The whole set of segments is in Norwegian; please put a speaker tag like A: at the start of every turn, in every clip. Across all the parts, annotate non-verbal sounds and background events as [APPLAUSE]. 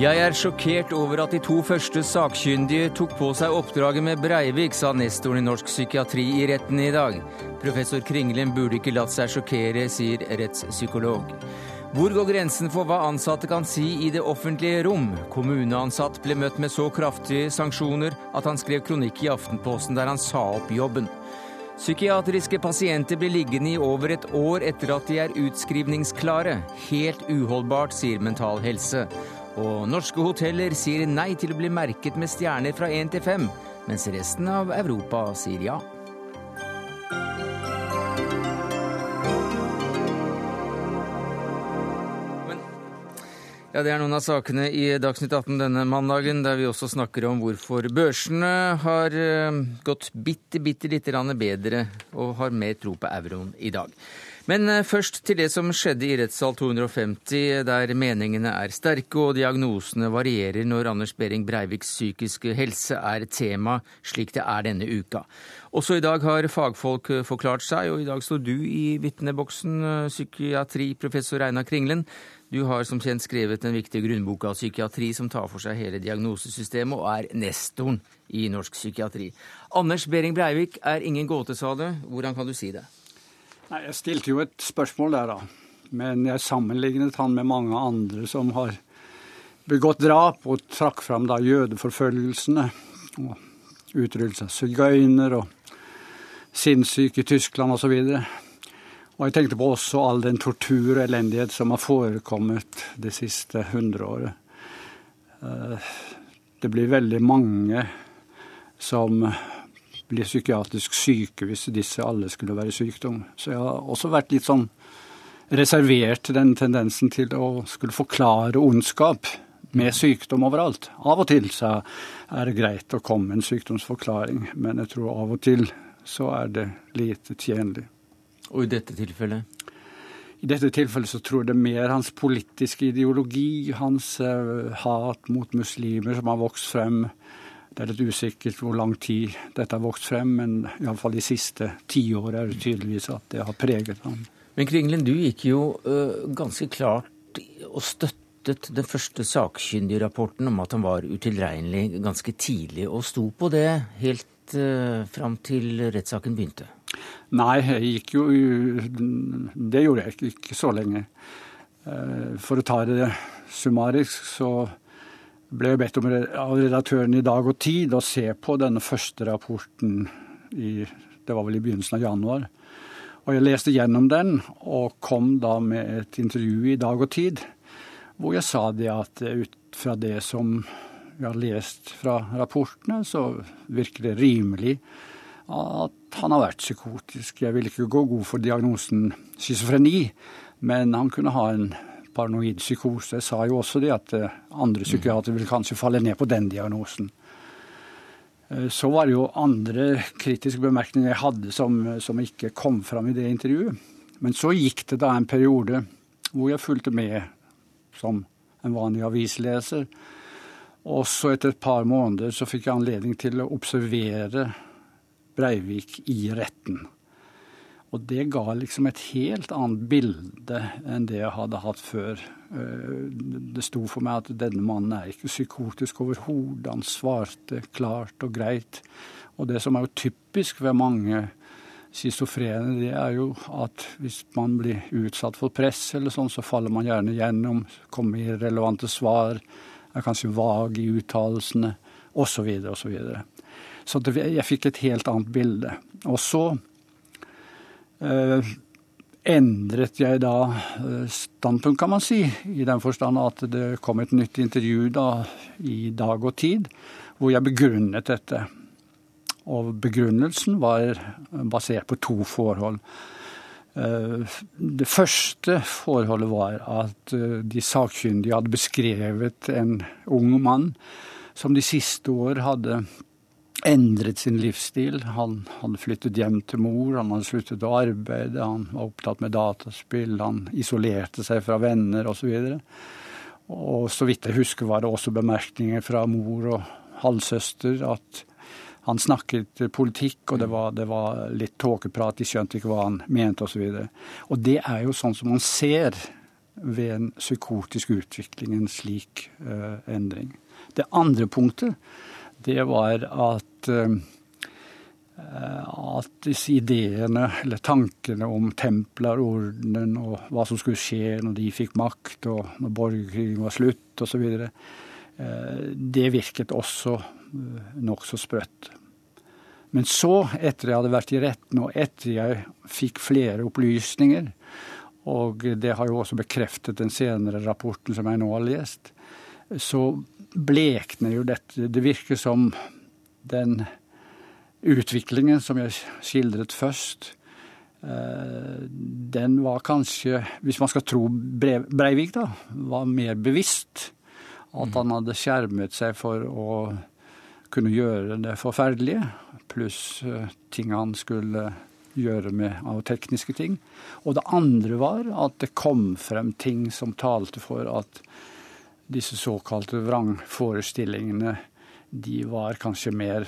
A: Jeg er sjokkert over at de to første sakkyndige tok på seg oppdraget med Breivik, sa nestoren i norsk psykiatri i retten i dag. Professor Kringlen burde ikke latt seg sjokkere, sier rettspsykolog. Hvor går grensen for hva ansatte kan si i det offentlige rom? Kommuneansatt ble møtt med så kraftige sanksjoner at han skrev kronikk i Aftenposten der han sa opp jobben. Psykiatriske pasienter blir liggende i over et år etter at de er utskrivningsklare. Helt uholdbart, sier Mental Helse. Og norske hoteller sier nei til å bli merket med stjerner fra én til fem, mens resten av Europa sier ja. Ja, Det er noen av sakene i Dagsnytt 18 denne mandagen, der vi også snakker om hvorfor børsene har eh, gått bitte, bitte lite grann bedre og har mer tro på euroen i dag. Men eh, først til det som skjedde i rettssal 250, der meningene er sterke og diagnosene varierer når Anders Behring Breiviks psykiske helse er tema, slik det er denne uka. Også i dag har fagfolk eh, forklart seg, og i dag står du i vitneboksen, psykiatriprofessor Einar Kringlen. Du har som kjent skrevet den viktige grunnboka av psykiatri som tar for seg hele diagnosesystemet, og er nestoren i norsk psykiatri. Anders Behring Breivik er ingen gåte, sa du. Hvordan kan du si det?
B: Nei, Jeg stilte jo et spørsmål der, da. Men jeg sammenlignet han med mange andre som har begått drap, og trakk fram da jødeforfølgelsene og utryddelse av sigøyner og sinnssyke i Tyskland osv. Og jeg tenkte på også all den tortur og elendighet som har forekommet det siste hundreåret. Eh, det blir veldig mange som blir psykiatrisk syke hvis disse alle skulle være sykdom. Så jeg har også vært litt sånn reservert den tendensen til å skulle forklare ondskap med sykdom overalt. Av og til så er det greit å komme med en sykdomsforklaring, men jeg tror av og til så er det lite tjenlig.
A: Og i dette tilfellet?
B: I dette tilfellet så tror jeg det er mer hans politiske ideologi, hans uh, hat mot muslimer som har vokst frem. Det er litt usikkert hvor lang tid dette har vokst frem, men iallfall de siste tiåret er det tydeligvis at det har preget ham.
A: Men Kringlen, du gikk jo uh, ganske klart og støttet den første sakkyndigrapporten om at han var utilregnelig ganske tidlig, og sto på det helt uh, fram til rettssaken begynte.
B: Nei, jeg gikk jo Det gjorde jeg ikke, ikke så lenge. Eh, for å ta det summarisk, så ble bedt om av redaktøren i Dag og Tid å se på denne første rapporten i Det var vel i begynnelsen av januar. Og jeg leste gjennom den, og kom da med et intervju i Dag og Tid, hvor jeg sa det at ut fra det som jeg har lest fra rapportene, så virker det rimelig at han har vært psykotisk. Jeg vil ikke gå god for diagnosen schizofreni, men han kunne ha en paranoid psykose. Sa jo også det at eh, andre psykiatere vil kanskje falle ned på den diagnosen. Eh, så var det jo andre kritiske bemerkninger jeg hadde som, som ikke kom fram i det intervjuet. Men så gikk det da en periode hvor jeg fulgte med som en vanlig avisleser. Og så etter et par måneder så fikk jeg anledning til å observere Breivik i retten. Og det ga liksom et helt annet bilde enn det jeg hadde hatt før. Eh, det sto for meg at denne mannen er ikke psykotisk overhodet. Han svarte klart og greit. Og det som er jo typisk ved mange schizofrene, det er jo at hvis man blir utsatt for press eller sånn, så faller man gjerne gjennom, kommer i relevante svar, er kanskje vag i uttalelsene, osv., osv. Så jeg fikk et helt annet bilde. Og så eh, endret jeg da eh, standpunkt, kan man si, i den forstand at det kom et nytt intervju da i Dag og Tid, hvor jeg begrunnet dette. Og begrunnelsen var basert på to forhold. Eh, det første forholdet var at de sakkyndige hadde beskrevet en ung mann som de siste år hadde endret sin livsstil. Han hadde flyttet hjem til mor, han hadde sluttet å arbeide, han var opptatt med dataspill, han isolerte seg fra venner osv. Og, og så vidt jeg husker var det også bemerkninger fra mor og halvsøster at han snakket politikk, og det var, det var litt tåkeprat, de skjønte ikke hva han mente osv. Og, så og det er jo sånn som man ser ved en psykotisk utvikling, en slik uh, endring. Det andre punktet, det var at uh, at disse ideene, eller tankene om templerordenen og hva som skulle skje når de fikk makt, og når borgerkrigen var slutt osv., det virket også nokså sprøtt. Men så, etter jeg hadde vært i retten, og etter jeg fikk flere opplysninger, og det har jo også bekreftet den senere rapporten som jeg nå har lest, så blekner jo dette. Det virker som den utviklingen som jeg skildret først, eh, den var kanskje, hvis man skal tro Breivik, da, var mer bevisst. At han hadde skjermet seg for å kunne gjøre det forferdelige, pluss eh, ting han skulle gjøre med av tekniske ting. Og det andre var at det kom frem ting som talte for at disse såkalte vrangforestillingene de var kanskje mer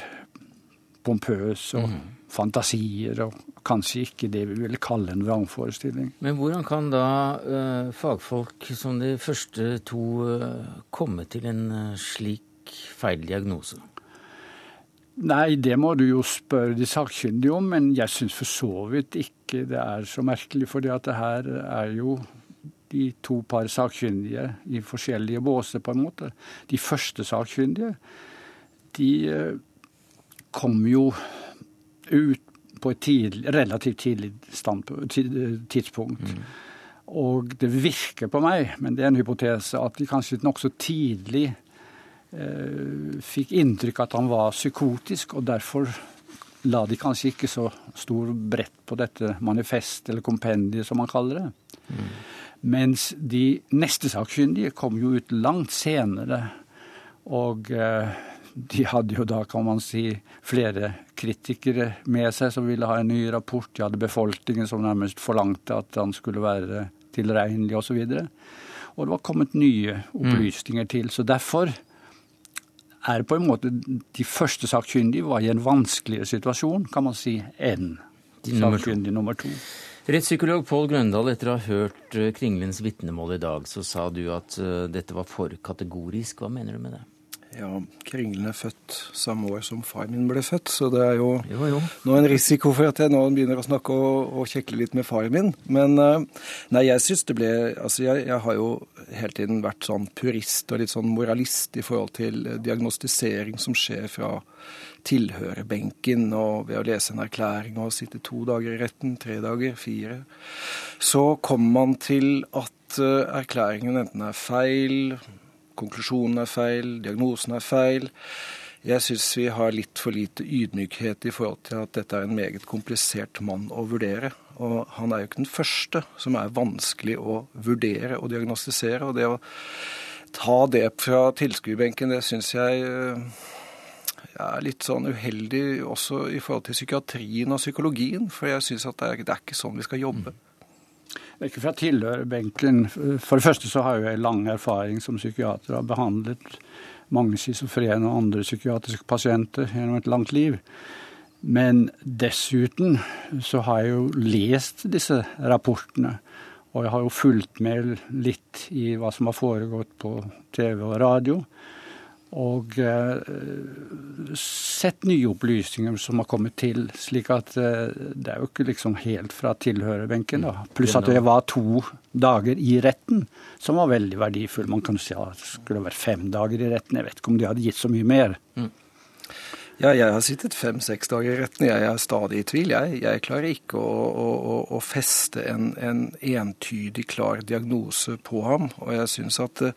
B: pompøse og mm. fantasier, og kanskje ikke det vi ville kalle en vrangforestilling.
A: Men hvordan kan da uh, fagfolk som de første to uh, komme til en uh, slik feil diagnose?
B: Nei, det må du jo spørre de sakkyndige om, men jeg syns for så vidt ikke det er så merkelig. For det her er jo de to par sakkyndige i forskjellige båser, på en måte. De første sakkyndige, de eh, kom jo ut på et tidlig, relativt tidlig tidspunkt. Mm. Og det virker på meg, men det er en hypotese, at de kanskje nokså tidlig Eh, fikk inntrykk at han var psykotisk, og derfor la de kanskje ikke så stor brett på dette manifest, eller kompendiet, som man kaller det. Mm. Mens de neste sakkyndige kom jo ut langt senere, og eh, de hadde jo da, kan man si, flere kritikere med seg som ville ha en ny rapport. De hadde befolkningen som nærmest forlangte at han skulle være tilregnelig osv. Og, så og det var kommet nye opplysninger til. Så derfor er på en måte de første sakkyndige var i en vanskeligere situasjon, kan man si, enn sakkyndig nummer to.
A: Rettspsykolog Pål Grøndal, etter å ha hørt eh, Kringlens vitnemål i dag, så sa du at eh, dette var for kategorisk. Hva mener du med det?
C: Ja, Kringlen er født samme år som far min ble født, så det er jo, jo, jo. nå en risiko for at jeg nå begynner å snakke og, og kjekle litt med far min. Men eh, nei, jeg syns det ble Altså, jeg, jeg, har jo hele tiden vært sånn purist og litt sånn moralist i forhold til diagnostisering som skjer fra tilhørerbenken og ved å lese en erklæring og sitte to dager i retten, tre dager, fire. Så kommer man til at eh, erklæringen enten er feil, konklusjonen er feil, diagnosen er feil. Jeg syns vi har litt for lite ydmykhet i forhold til at dette er en meget komplisert mann å vurdere. Og han er jo ikke den første som er vanskelig å vurdere og diagnostisere. Og det å ta det fra tilskuerbenken, det syns jeg eh, er litt sånn uheldig også i forhold til psykiatrien og psykologien. For jeg syns at det er, det er, ikke sånn vi skal jobbe.
B: Det er ikke fra tilhørerbenken. For det første så har jeg lang erfaring som psykiater og har behandlet mange schizofrene og andre psykiatriske pasienter gjennom et langt liv. Men dessuten så har jeg jo lest disse rapportene. Og jeg har jo fulgt med litt i hva som har foregått på TV og radio og uh, sett nye opplysninger som har kommet til. Slik at uh, det er jo ikke liksom helt fra tilhørerbenken. da. Pluss at det var to dager i retten som var veldig verdifull. Man kan si at det skulle vært fem dager i retten. Jeg vet ikke om de hadde gitt så mye mer. Mm.
C: Ja, jeg har sittet fem-seks dager i retten. Jeg er stadig i tvil. Jeg, jeg klarer ikke å, å, å feste en, en, entydig, klar diagnose på ham. Og jeg syns at eh,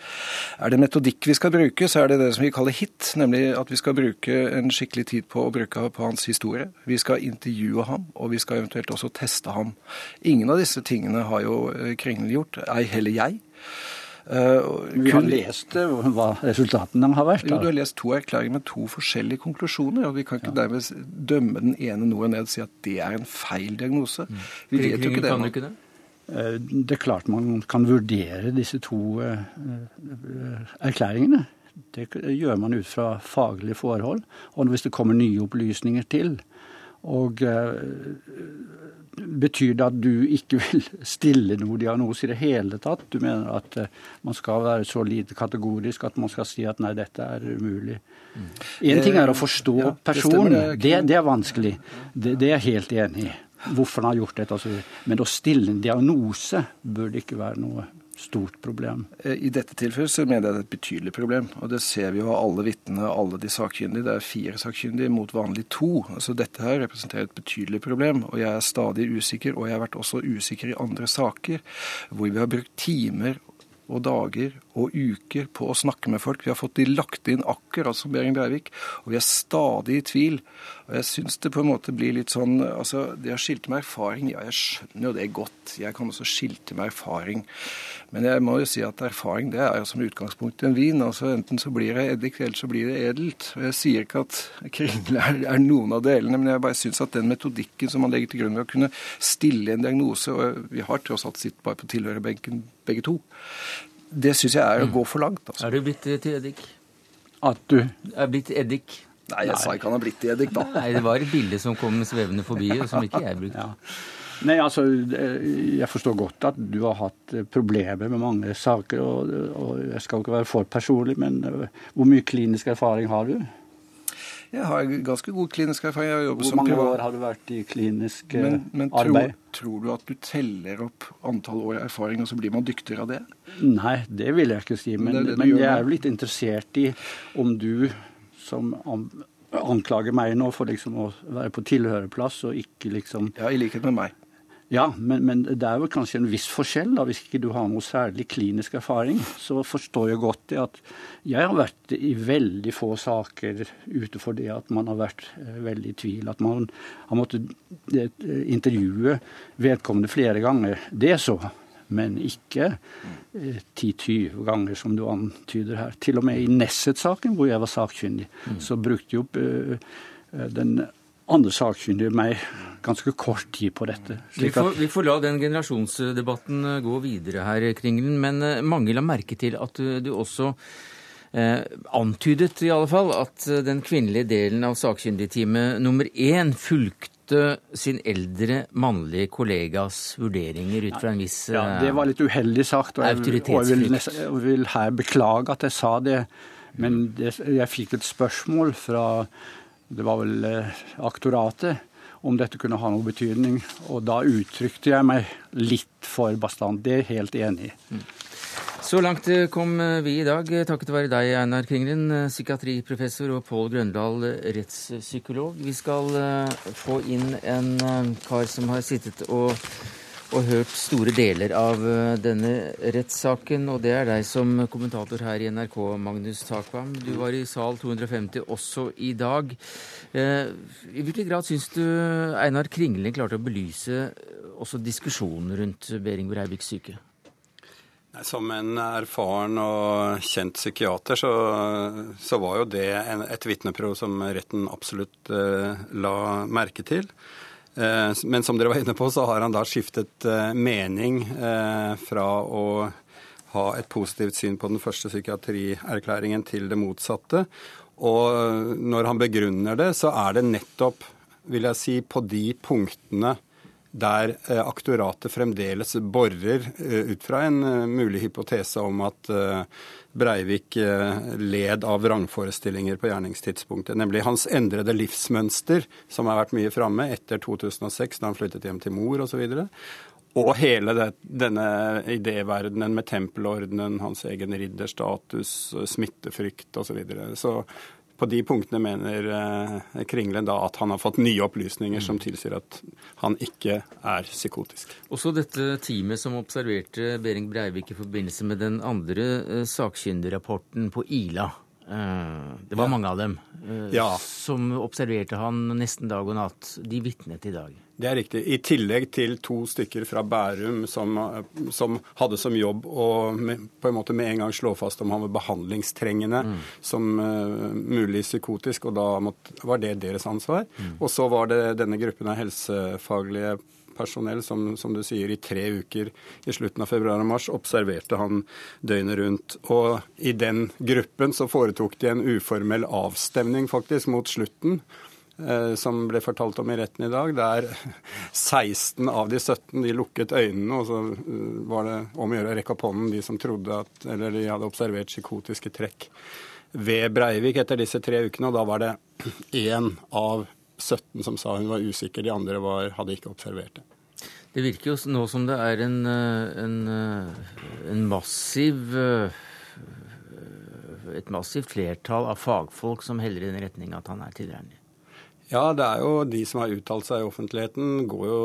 C: er det metodikk vi skal bruke, så er det det som vi kaller hit. Nemlig at vi skal bruke en skikkelig tid på å bruke på hans historie. Vi skal intervjue ham, og vi skal eventuelt også teste ham. Ingen av disse tingene har jo eh, Kringle gjort, ei heller jeg.
B: Uh, vi har lest eh, hva resultatene har vært.
C: Jo, du har lest to erklæringer med to forskjellige konklusjoner. og Vi kan ikke ja. dermed dømme den ene noe ned og si at det er en feil diagnose. Mm. Vi vet jo ikke det. Kan du ikke det?
B: Eh, det er klart man kan vurdere disse to erklæringene. Det gjør man ut fra faglige forhold. Og hvis det kommer nye opplysninger til. Og Betyr det at du ikke vil stille noen diagnose i det hele tatt? Du mener at uh, man skal være så lite kategorisk at man skal si at nei, dette er umulig? Én mm. ting er å forstå ja, personen, det, det, er vanskelig. Det, det, er jeg helt enig i. Hvorfor han har gjort dette. Altså. Men å stille en diagnose burde ikke være noe stort problem?
C: Eh, I dette tilfellet så mener jeg det er et betydelig problem. Og det ser vi jo av alle vitnene og alle de sakkyndige. Det er fire sakkyndige mot vanlig to. Altså Dette her representerer et betydelig problem. Og jeg er stadig usikker, og jeg har vært også usikker i andre saker hvor vi har brukt timer og dager og uker på å snakke med folk. Vi har fått de lagt inn akkurat som Behring Breivik, og vi er stadig i tvil. Og jeg syns det på en måte blir litt sånn altså Det å skilte med erfaring, ja, jeg skjønner jo det godt. Jeg kan også skilte med erfaring. Men jeg må jo si at erfaring det er jo som utgangspunkt en vin. altså Enten så blir det eddik, eller så blir det edelt. Og Jeg sier ikke at kringle er, er, noen av delene, men jeg bare syns at den metodikken som man legger til grunn ved å kunne stille en diagnose, og vi har tross alt sitt bare på tilhørerbenken begge to, det syns jeg er å gå for langt.
A: Altså. Er du blitt til eddik?
B: At du
A: Er blitt eddik?
C: Nei, jeg sa ikke han har blitt til eddik, da.
A: Nei, det var et bilde som kom svevende forbi, som ikke jeg brukte. Ja.
B: Nei, altså, Jeg forstår godt at du har hatt problemer med mange saker. Og, og jeg skal ikke være for personlig, men hvor mye klinisk erfaring har du?
C: Jeg har ganske god klinisk erfaring.
B: Hvor mange år har du vært i klinisk men, men arbeid?
C: Tror, tror du at du teller opp antall år erfaring, og så blir man dyktigere av det?
B: Nei, det vil jeg ikke si. Men, det det men jeg er jo litt interessert i om du som anklager meg nå for liksom å være på tilhørerplass og ikke liksom
C: Ja, i likhet med meg.
B: Ja, men, men, det er jo kanskje en viss forskjell. da, Hvis ikke du har noe særlig klinisk erfaring, så forstår jeg godt det at jeg har vært i veldig få saker utenfor det at man har vært eh, veldig i tvil. At man har måttet eh, intervjue vedkommende flere ganger. Det så. Men ikke eh, 10-20 ganger, som du antyder her. Til og med i Nesset-saken, hvor jeg var sakkyndig, mm. så brukte jo opp den andre sakkyndige meg ganske kort tid på dette.
A: Vi får, vi, får, la den generasjonsdebatten eh, gå videre her, Kringlen. Men eh, mange la merke til at du, du også eh, antydet i alle fall at eh, den kvinnelige delen av sakkyndigteamet nummer én fulgte sin eldre mannlige kollegas vurderinger ut fra en viss
B: Ja, Det var litt uheldig sagt, og jeg, og jeg, vil, jeg vil her beklage at jeg sa det. Men det, jeg fikk et spørsmål fra det var vel eh, aktoratet, om dette kunne ha noe betydning. Og da uttrykte jeg meg litt for bastant. Det er jeg helt enig i. Mm.
A: Så langt eh, kom eh, vi i dag, takket være deg, Einar Kringlen, psykiatriprofessor, og Pål Grøndal, rettspsykolog. Vi skal få inn en kar som har sittet og og hørt store deler av eh, denne rettssaken. Og det er deg som kommentator her i NRK, Magnus Takvam. Du var i sal 250 også i dag. Eh, I hvilken grad syns du Einar Kringling klarte å belyse også diskusjonen rundt Behring Breiviks syke?
D: Som en erfaren og kjent psykiater, så, så var jo det et vitneprov som retten absolutt eh, la merke til. Eh, men som dere var inne på, så har han da skiftet eh, mening eh, fra å ha et positivt syn på den første psykiatrierklæringen til det motsatte. Og når han begrunner det, så er det nettopp, vil jeg si, på de punktene der aktoratet fremdeles borer ut fra en mulig hypotese om at Breivik eh, led av vrangforestillinger på gjerningstidspunktet. Nemlig hans endrede livsmønster, som har vært mye framme etter 2006, da han flyttet hjem til mor osv. Og, og hele det, denne idéverdenen med tempelordenen, hans egen ridderstatus, smittefrykt osv. Så, videre. så på de punktene mener eh, Kringlen da at han har fått nye opplysninger som tilsier at han ikke er psykotisk.
A: Også dette teamet som observerte Behring Breivik i forbindelse med den andre eh, sakkyndigrapporten på Ila. Eh, det var mange av dem ja. som observerte han nesten dag og natt. De vitnet i dag.
D: Det er riktig. I tillegg til to stykker fra Bærum som, som hadde som jobb å på en måte med en gang slå fast om han var behandlingstrengende mm. som uh, mulig psykotisk, og da måtte, var det deres ansvar. Mm. Og så var det denne gruppen av helsefaglige personell som, som, du sier, i tre uker i slutten av februar og mars observerte han døgnet rundt. Og i den gruppen så foretok de en uformell avstemning faktisk mot slutten som ble fortalt om i retten i dag, der 16 [LAUGHS] av de 17 de lukket øynene, og så var det om å gjøre å rekke opp hånden de som trodde at, eller de hadde observert psykotiske trekk ved Breivik etter disse tre ukene. Og da var det [CLEARS THROAT] én av 17 som sa hun var usikker, de andre var, hadde ikke observert det.
A: Det virker jo nå som det er en, en, en massiv et massivt flertall av fagfolk som heller i den retning at han er tilregnelig.
D: Ja, det er jo de som har uttalt seg i offentligheten, går jo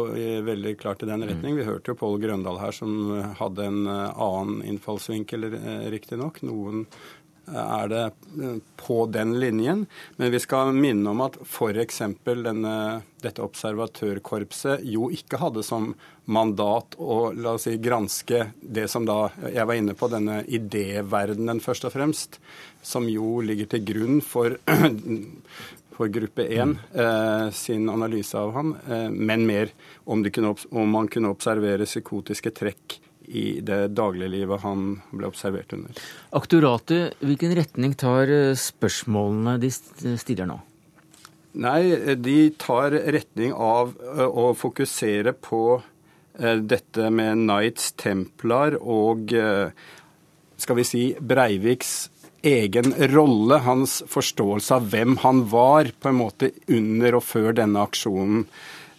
D: veldig klart i den retning. Mm. Vi hørte jo Pål Grøndal her som hadde en eh, annen innfallsvinkel, eh, riktignok. Noen er det eh, på den linjen. Men vi skal minne om at f.eks. dette observatørkorpset jo ikke hadde som mandat å la oss si, granske det som da jeg var inne på, denne idéverdenen først og fremst, som jo ligger til grunn for [CLEARS THROAT] for gruppe 1 eh, sin analyse av ham, eh, men mer om, kunne, om, man kunne observere psykotiske trekk i det dagliglivet han ble observert under.
A: Aktoratet, hvilken retning tar eh, spørsmålene de stiller nå?
D: Nei, de tar retning av eh, å fokusere på eh, dette med Knights Templar og skal vi si Breiviks egen rolle, hans forståelse av hvem han var på en måte under og før denne aksjonen.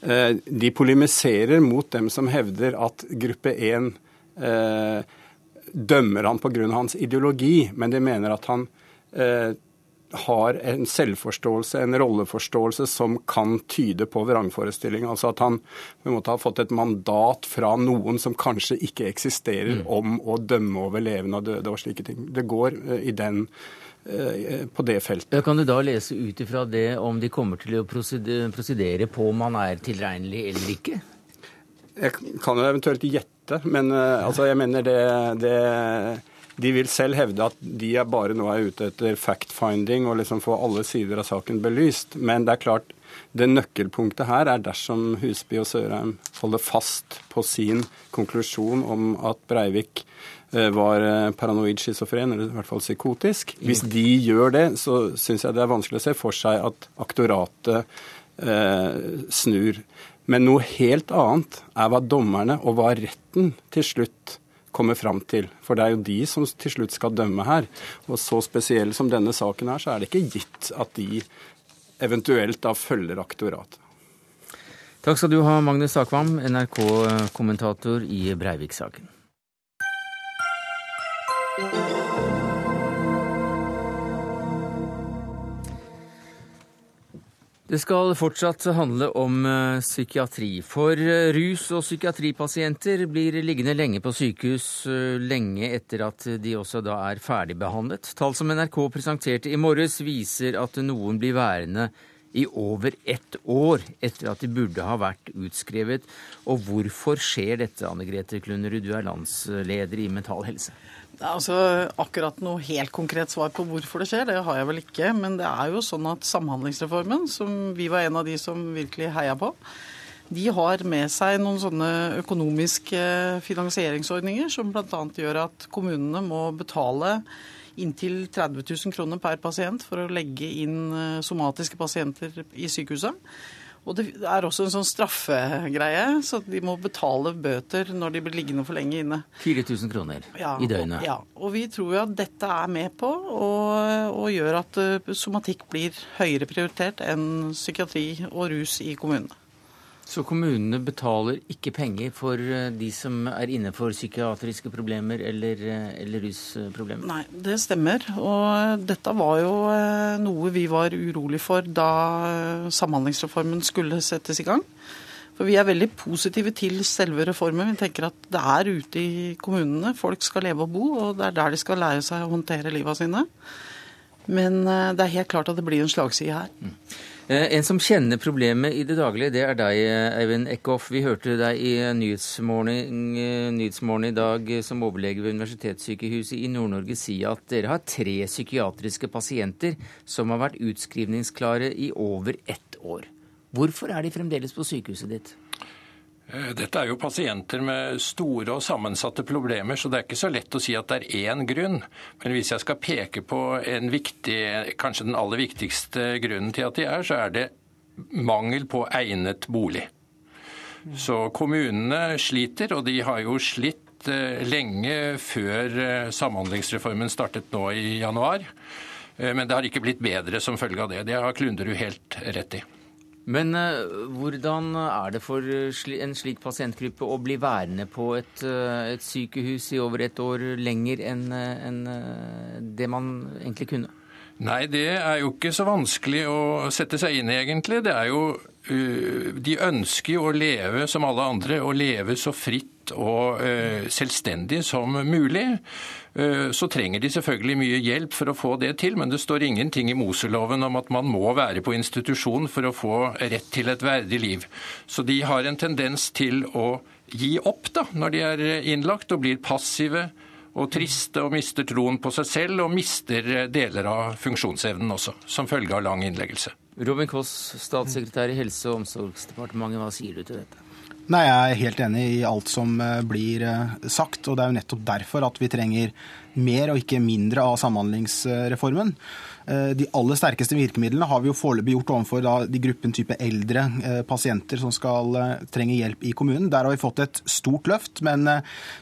D: Eh, de polemiserer mot dem som hevder at gruppe 1 eh, dømmer han pga. hans ideologi, men de mener at han eh, har en selvforståelse, en rolleforståelse, som kan tyde på vrangforestilling. Altså at han på en måte har fått et mandat fra noen som kanskje ikke eksisterer, mm. om å dømme over levende og døde og slike ting. Det går uh, i den uh, på det feltet.
A: Kan du da lese ut ifra det om de kommer til å prosedere på om han er tilregnelig eller ikke?
D: Jeg kan jo eventuelt gjette, men uh, altså, jeg mener det, det de vil selv hevde at de er bare nå er ute etter fact-finding og liksom få alle sider av saken belyst. Men det er klart, det nøkkelpunktet her er dersom Husby og Sørheim holder fast på sin konklusjon om at Breivik eh, var eh, paranoid schizofren, eller i hvert fall psykotisk. Hvis de gjør det, så syns jeg det er vanskelig å se for seg at aktoratet eh, snur. Men noe helt annet er hva dommerne og hva retten til slutt kommer fram til. For det er jo de som til slutt skal dømme her. Og så spesiell som denne saken er, så er det ikke gitt at de eventuelt da følger aktoratet.
A: Takk skal du ha, Magnus Akvam, NRK-kommentator i Breivik-saken. Det skal fortsatt handle om uh, psykiatri. For uh, rus- og psykiatripasienter blir liggende lenge på sykehus uh, lenge etter at de også da er ferdigbehandlet. Tall som NRK presenterte i morges viser at noen blir værende i over ett år etter at de burde ha vært utskrevet. Og hvorfor skjer dette, Anne Grete Klunnerud, du er landsleder i Mental Helse?
E: Altså, Akkurat noe helt konkret svar på hvorfor det skjer, det har jeg vel ikke. Men det er jo sånn at Samhandlingsreformen, som vi var en av de som virkelig heia på, de har med seg noen sånne økonomiske finansieringsordninger som bl.a. gjør at kommunene må betale inntil 30 000 kroner per pasient for å legge inn eh, somatiske pasienter i sykehuset. Og det er også en sånn straffegreie, så de må betale bøter når de blir liggende for lenge inne.
A: 4000 kroner ja, i døgnet.
E: Ja, og vi tror jo at dette er med på å gjøre at eh, somatikk blir høyere prioritert enn psykiatri og rus i kommunene.
A: Så kommunene betaler ikke penger for eh, de som er inne for psykiatriske problemer eller, eh, eller rusproblemer?
E: Nei, det stemmer. Og dette var jo eh, noe vi var urolig for da Samhandlingsreformen skulle settes i gang. For vi er veldig positive til selve reformen. Vi tenker at det er ute i kommunene folk skal leve og bo, og det er der de skal lære seg å håndtere livet sine. Men det er helt klart at det blir en slagside her. Mm.
A: Eh, en som kjenner problemet i det daglige, det er deg, Eivind Eckhoff. Vi hørte deg i Nyhetsmorgen, eh, Nyhetsmorgen i dag som overlege ved Universitetssykehuset i Nord-Norge si at dere har tre psykiatriske pasienter som har vært utskrivningsklare i over ett år. Hvorfor er de fremdeles på sykehuset ditt?
F: Eh, dette er jo pasienter med store og sammensatte problemer, så det er ikke så lett å si at det er én grunn. Men hvis jeg skal peke på viktig, kanskje den aller viktigste grunnen til at de er, så er det mangel på egnet bolig. Så kommunene sliter, og de har jo slitt eh, lenge før eh, Samhandlingsreformen startet nå i januar. Men det har ikke blitt bedre som følge av det. Det har Klunderud helt rett i.
A: Men hvordan er det for en slik pasientgruppe å bli værende på et, et sykehus i over et år lenger enn en det man egentlig kunne?
F: Nei, det er jo ikke så vanskelig å sette seg inn i, egentlig. Det er jo De ønsker jo å leve som alle andre, og leve så fritt og uh, selvstendig som mulig. Uh, så trenger de selvfølgelig mye hjelp for å få det til, men det står ingenting i Moseloven om at man må være på institusjon for å få rett til et verdig liv. Så de har en tendens til å gi opp da, når de er innlagt og blir passive og triste og mister troen på seg selv og mister deler av funksjonsevnen også, som følge av lang innleggelse.
A: Robin Koss, statssekretær i Helse- og omsorgsdepartementet, hva sier du til dette?
G: Nei, Jeg er helt enig i alt som eh, blir eh, sagt. og Det er jo nettopp derfor at vi trenger mer og ikke mindre av Samhandlingsreformen. Eh, de aller sterkeste virkemidlene har vi jo foreløpig gjort overfor da, de gruppen type eldre pasienter som skal trenge hjelp i kommunen. Der har vi fått et stort løft, men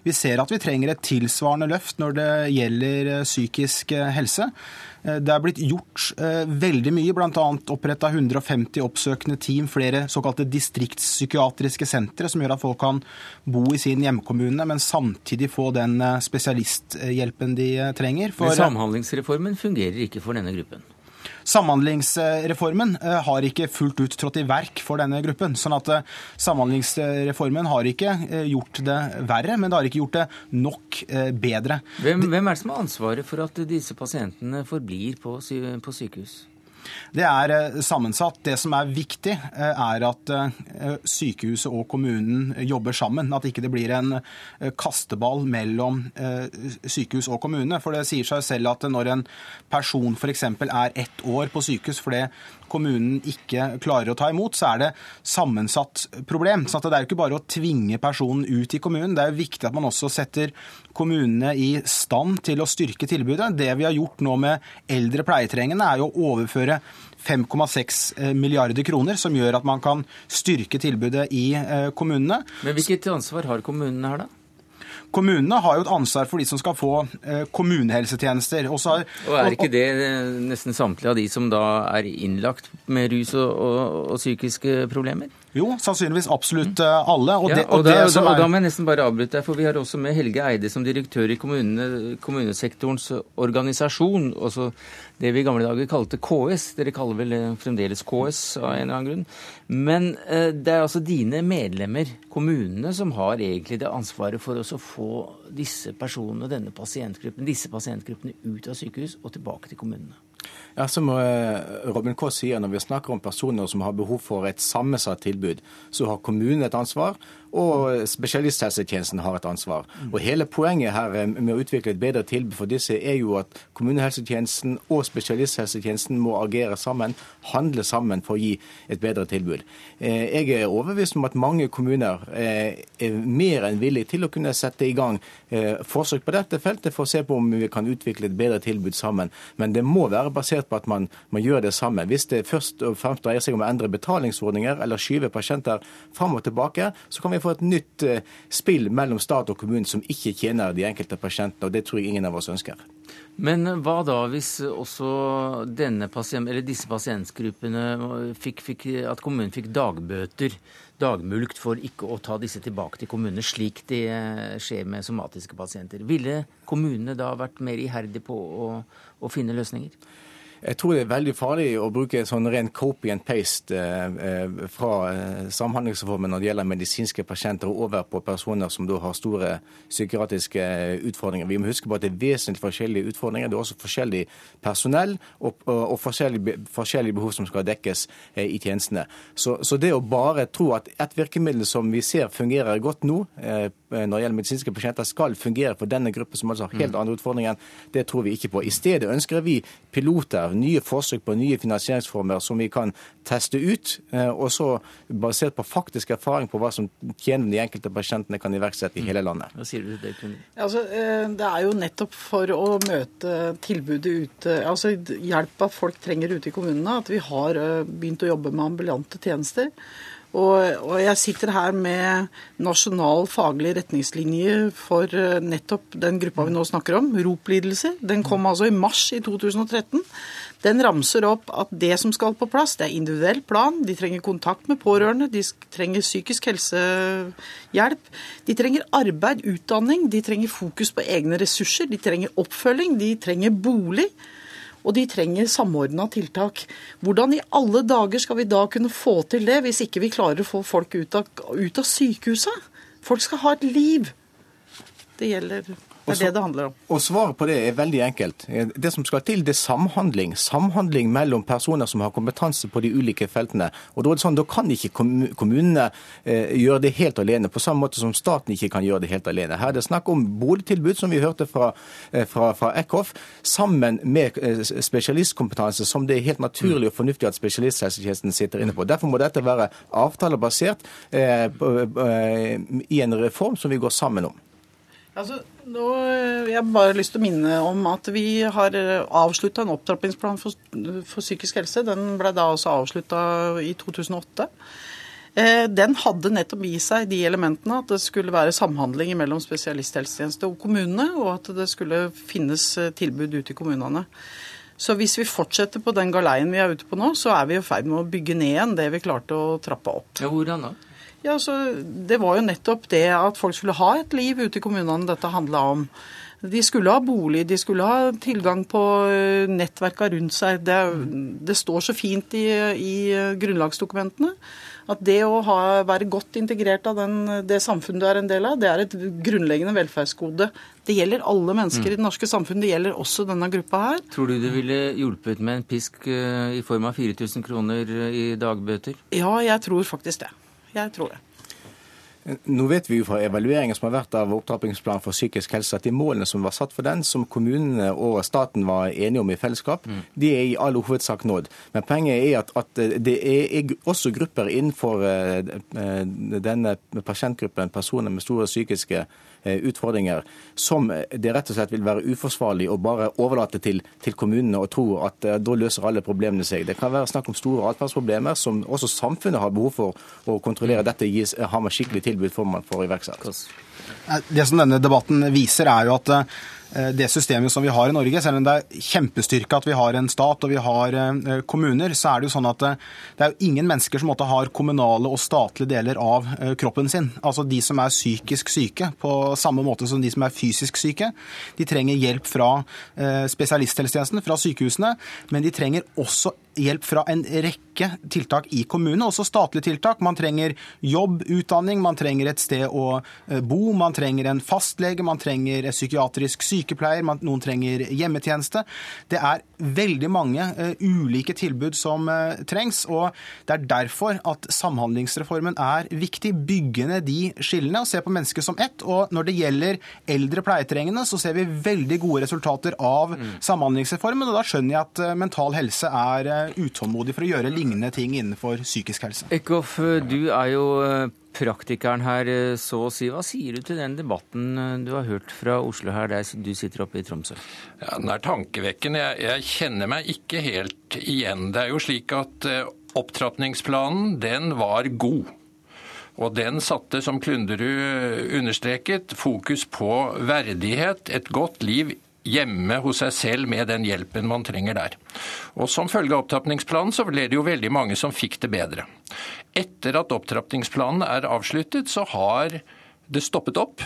G: vi ser at vi trenger et tilsvarende løft når det gjelder psykisk helse. Det er blitt gjort veldig mye, bl.a. oppretta 150 oppsøkende team, flere såkalte distriktspsykiatriske sentre, som gjør at folk kan bo i sin hjemkommune, men samtidig få den spesialisthjelpen de trenger.
A: For, men Samhandlingsreformen fungerer ikke for denne gruppen?
G: Samhandlingsreformen eh, har ikke fullt ut trådt i verk for denne gruppen. sånn at eh, Samhandlingsreformen har ikke eh, gjort det verre, men det har ikke gjort det nok bedre.
A: Hvem, hvem er det som har ansvaret for at disse pasientene forblir på, på sykehus?
G: Det er eh, sammensatt. Det som er viktig, eh, er at eh, sykehuset og kommunen jobber sammen. At ikke det blir en kasteball mellom sykehus og kommune. For det sier seg selv at når en person f.eks. er ett år på sykehus fordi kommunen ikke klarer å ta imot, så er det sammensatt problem. Så det er jo ikke bare å tvinge personen ut i kommunen. Det er jo viktig at man også setter kommunene i stand til å styrke tilbudet. Det vi har gjort nå med eldre pleietrengende, er jo å overføre 5,6 eh, milliarder kroner, som gjør at man kan styrke tilbudet i eh, kommunene.
A: Men hvilket ansvar har kommunene her, da?
G: Kommunene har jo et ansvar for de som skal få eh, kommunehelsetjenester.
A: Og, har, og er ikke det nesten samtlige av de som da er innlagt med rus og, og, og psykiske problemer?
G: Jo, sannsynligvis absolutt eh, alle.
A: Og, ja, det, og, det, da, er... da, må jeg nesten bare avbryte deg, for vi har også med Helge Eide som direktør i kommunene, kommunesektorens organisasjon. Også det vi i gamle dager kalte KS. Dere kaller vel fremdeles KS av en eller annen grunn. Men eh, det er altså dine medlemmer, kommunene, som har egentlig det ansvaret for å få disse personene, denne pasientgruppen, disse pasientgruppene ut av sykehus og tilbake til kommunene.
H: Ja, som eh, Robin K. sier, Når vi snakker om personer som har behov for et sammensatt tilbud, så har kommunen et ansvar og spesialisthelsetjenesten har et ansvar. Og Hele poenget her eh, med å utvikle et bedre tilbud for disse, er jo at kommunehelsetjenesten og spesialisthelsetjenesten må agere sammen, handle sammen for å gi et bedre tilbud. Eh, jeg er overbevist om at mange kommuner eh, er mer enn villige til å kunne sette i gang forsøk på dette feltet for å se på om vi kan utvikle et bedre tilbud sammen. Men det må være basert på at man, man gjør det sammen. Hvis det først og fremst dreier seg om å endre betalingsordninger eller skyve pasienter fram og tilbake, så kan vi få et nytt eh, spill mellom stat og kommune som ikke tjener de enkelte pasientene. og Det tror jeg ingen av oss ønsker.
A: Men hva da hvis også pasient, disse pasientgruppene fikk, fikk, at kommunen fikk dagbøter, dagmulkt, for ikke å ta disse tilbake til kommunene, slik det skjer med somatiske pasienter? Ville kommunene da vært mer iherdige på å, å finne løsninger?
H: Jeg tror det er veldig farlig å bruke sånn ren copy and paste eh, eh, fra eh, Samhandlingsreformen når det gjelder medisinske pasienter, over på personer som da har store psykiatriske utfordringer. Vi må huske på at det er vesentlig forskjellige utfordringer. Det er også forskjellig personell og, og, og forskjellige, forskjellige, behov som skal dekkes i tjenestene. Så, så, det å bare tro at et virkemiddel som vi ser fungerer godt nå, når det gjelder medisinske pasienter, skal fungere for denne gruppen som altså har helt mm. andre utfordringer, det tror vi ikke på. I stedet ønsker vi piloter ideer, nye forsøk på nye finansieringsformer som vi kan teste ut. Og så basert på faktisk erfaring på hva som tjener de enkelte pasientene, kan iverksette i hele landet.
A: Hva sier du til det, Kunne?
E: Altså, det er jo nettopp for å møte tilbudet ute, altså hjelpa folk trenger ute i kommunene, at vi har begynt å jobbe med ambulante tjenester. Og, og, jeg sitter her med nasjonal faglig retningslinje for eh, nettopp den gruppa vi nå snakker om, ROP-lidelser. Den kom altså i mars i 2013. Den ramser opp at det som skal på plass, det er individuell plan. De trenger kontakt med pårørende, de trenger psykisk helsehjelp. De trenger arbeid, utdanning, de trenger fokus på egne ressurser, de trenger oppfølging, de trenger bolig og de trenger samordna tiltak. Hvordan i alle dager skal vi da kunne få til det, hvis ikke vi klarer å få folk ut av, ut av sykehuset? Folk skal ha et liv. Det gjelder det er det det handler om.
H: Og Svaret på det er veldig enkelt. Det som skal til, det er samhandling. Samhandling mellom personer som har kompetanse på de ulike feltene. Og Da er det sånn, da kan ikke kommunene eh, gjøre det helt alene, på samme måte som staten ikke kan gjøre det helt alene. Her er det snakk om boligtilbud, som vi hørte fra, eh, fra, fra Eckhoff, sammen med eh, spesialistkompetanse, som det er helt naturlig og fornuftig at spesialisthelsetjenesten sitter inne på. Derfor må dette være avtalebasert eh, i en reform som vi går sammen om.
E: Altså, nå jeg har bare lyst til å minne om at vi har avslutta en opptrappingsplan for, for, psykisk helse. Den ble da også avslutta i 2008. Eh, den hadde nettopp i seg de elementene at det skulle være samhandling mellom spesialisthelsetjeneste og kommunene, og at det skulle finnes eh, tilbud ute i kommunene. Så hvis vi fortsetter på den galeien vi er ute på nå, så er vi i ferd med å bygge ned igjen det vi klarte å trappe opp.
A: Ja, Hvordan da?
E: Ja, så Det var jo nettopp det at folk skulle ha et liv ute i kommunene dette handla om. De skulle ha bolig, de skulle ha tilgang på eh, nettverka rundt seg. Det, det står så fint i, i, grunnlagsdokumentene at det å ha, være godt integrert av den, det samfunnet du er en del av, det er et grunnleggende velferdsgode. Det gjelder alle mennesker mm. i det norske samfunnet, det gjelder også denne gruppa her.
A: Tror du det ville hjulpet med en pisk eh, i form av 4000 kroner i dagbøter?
E: Ja, jeg tror faktisk det. Jeg tror det.
H: Nå vet vi jo fra evalueringen som har vært av opptrappingsplanen for psykisk helse, at de målene som var satt for den, som kommunene og staten var enige om i fellesskap, mm. de er i all hovedsak nådd. Men poenget er at, at, det er også grupper innenfor eh, eh, denne pasientgruppen, personer med store psykiske utfordringer som det rett og slett vil være uforsvarlig å bare overlate til, til kommunene og tro at uh, da løser alle problemene seg. Det kan være snakk om store atferdsproblemer som også samfunnet har behov for å kontrollere. Dette gis, har man skikkelig tilbud for man får iverksatt.
G: Det som denne debatten viser, er jo at Eh, det systemet som vi har i Norge. Selv om det er kjempestyrke at vi har en stat og vi har eh, kommuner, så er det jo sånn at eh, det er jo ingen mennesker som har kommunale og statlige deler av kroppen sin. Altså de som er psykisk syke, på samme måte som de som er fysisk syke. De trenger hjelp fra spesialisthelsetjenesten, fra sykehusene, men de trenger også hjelp fra en rekke tiltak i kommunene, også statlige tiltak. Man trenger jobb, utdanning, man trenger et sted å eh, bo, man trenger en fastlege, man trenger en psykiatrisk sykepleier, man, noen trenger hjemmetjeneste. Det er veldig mange uh, ulike tilbud som uh, trengs, og det er derfor at Samhandlingsreformen er viktig. Bygge ned de skillene og se på mennesket som ett. Og når det gjelder eldre pleietrengende, så ser vi veldig gode resultater av mm. Samhandlingsreformen, og da skjønner jeg at uh, mental helse er utålmodig for å gjøre lignende ting innenfor psykisk helse.
A: Eckhoff, du er jo eh, praktikeren her, eh, så å si. Hva sier du til den debatten eh, du har hørt fra Oslo her, der du sitter oppe i Tromsø?
F: Ja, Den er tankevekkende. Jeg, jeg kjenner meg ikke helt igjen. Det er jo slik at opptrappingsplanen, den var god. Og den satte, som Klunderud understreket, fokus på verdighet, et godt liv hjemme hos seg selv med den hjelpen man trenger der. Og Som følge av opptrappingsplanen så ble det jo veldig mange som fikk det bedre. Etter at opptrappingsplanen er avsluttet, så har det stoppet opp.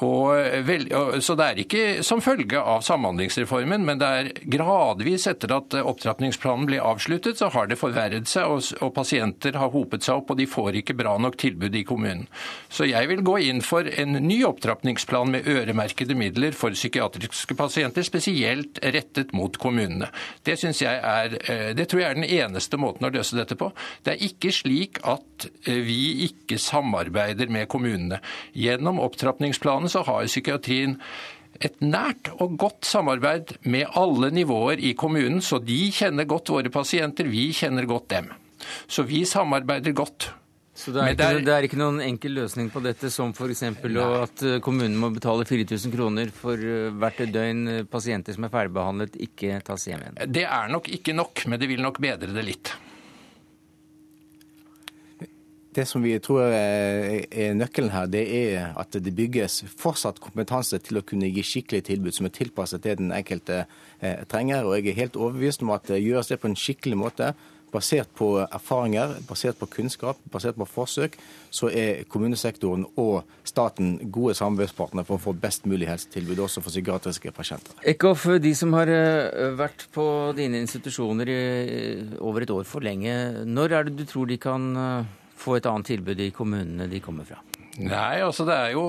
F: Vel, så det er ikke som følge av Samhandlingsreformen, men det er gradvis etter at opptrappingsplanen ble avsluttet, så har det forverret seg, og, og, pasienter har hopet seg opp, og de får ikke bra nok tilbud i kommunen. Så jeg vil gå inn for en ny opptrappingsplan med øremerkede midler for psykiatriske pasienter, spesielt rettet mot kommunene. Det, er, eh, det tror jeg er den eneste måten å løse dette på. Det er ikke slik at eh, vi ikke samarbeider med kommunene. Gjennom opptrappingsplanen så har psykiatrien et nært og godt samarbeid med alle nivåer i kommunen, så de kjenner godt våre pasienter, vi kjenner godt dem. Så vi samarbeider godt.
A: Så det er, ikke, det er, ikke, noen enkel løsning på dette, som f.eks. at eh, kommunen må betale 4000 kroner for eh, hvert døgn eh, pasienter som er ferdigbehandlet, ikke tas hjem igjen?
F: Det er nok ikke nok, men det vil nok bedre det litt.
H: Det som vi tror er nøkkelen her, det er at det bygges fortsatt kompetanse til å kunne gi skikkelig tilbud som er tilpasset det den enkelte trenger. Og jeg er helt overbevist om at det gjøres det på en skikkelig måte basert på erfaringer, basert på kunnskap, basert på forsøk, så er kommunesektoren og staten gode samarbeidspartnere for å få best mulig helsetilbud, også for psykiatriske pasienter.
A: Eckhoff, de som har eh, vært på dine institusjoner i over et år for lenge, når er det du tror de kan eh, få et annet tilbud i kommunene de kommer fra?
F: Nei, altså det er jo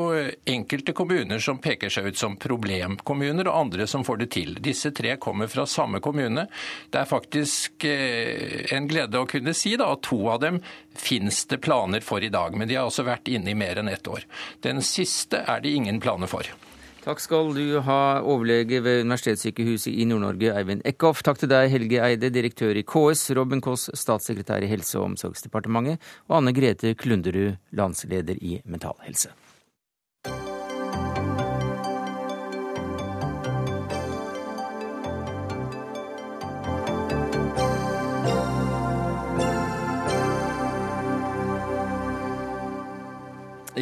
F: enkelte kommuner som peker seg ut som problemkommuner, og andre som får det til. Disse tre kommer fra samme kommune. Det er faktisk eh, en glede å kunne si da, at to av dem finnes det planer for i dag. Men de har altså vært inne i mer enn ett år. Den siste er det ingen planer for.
A: Takk skal du ha, overlege ved Universitetssykehuset i Nord-Norge, Eivind Eckhoff. Takk til deg, Helge Eide, direktør i KS, Robin Koss, statssekretær i Helse- og omsorgsdepartementet, og Anne Grete Klunderud, landsleder i Mental Helse.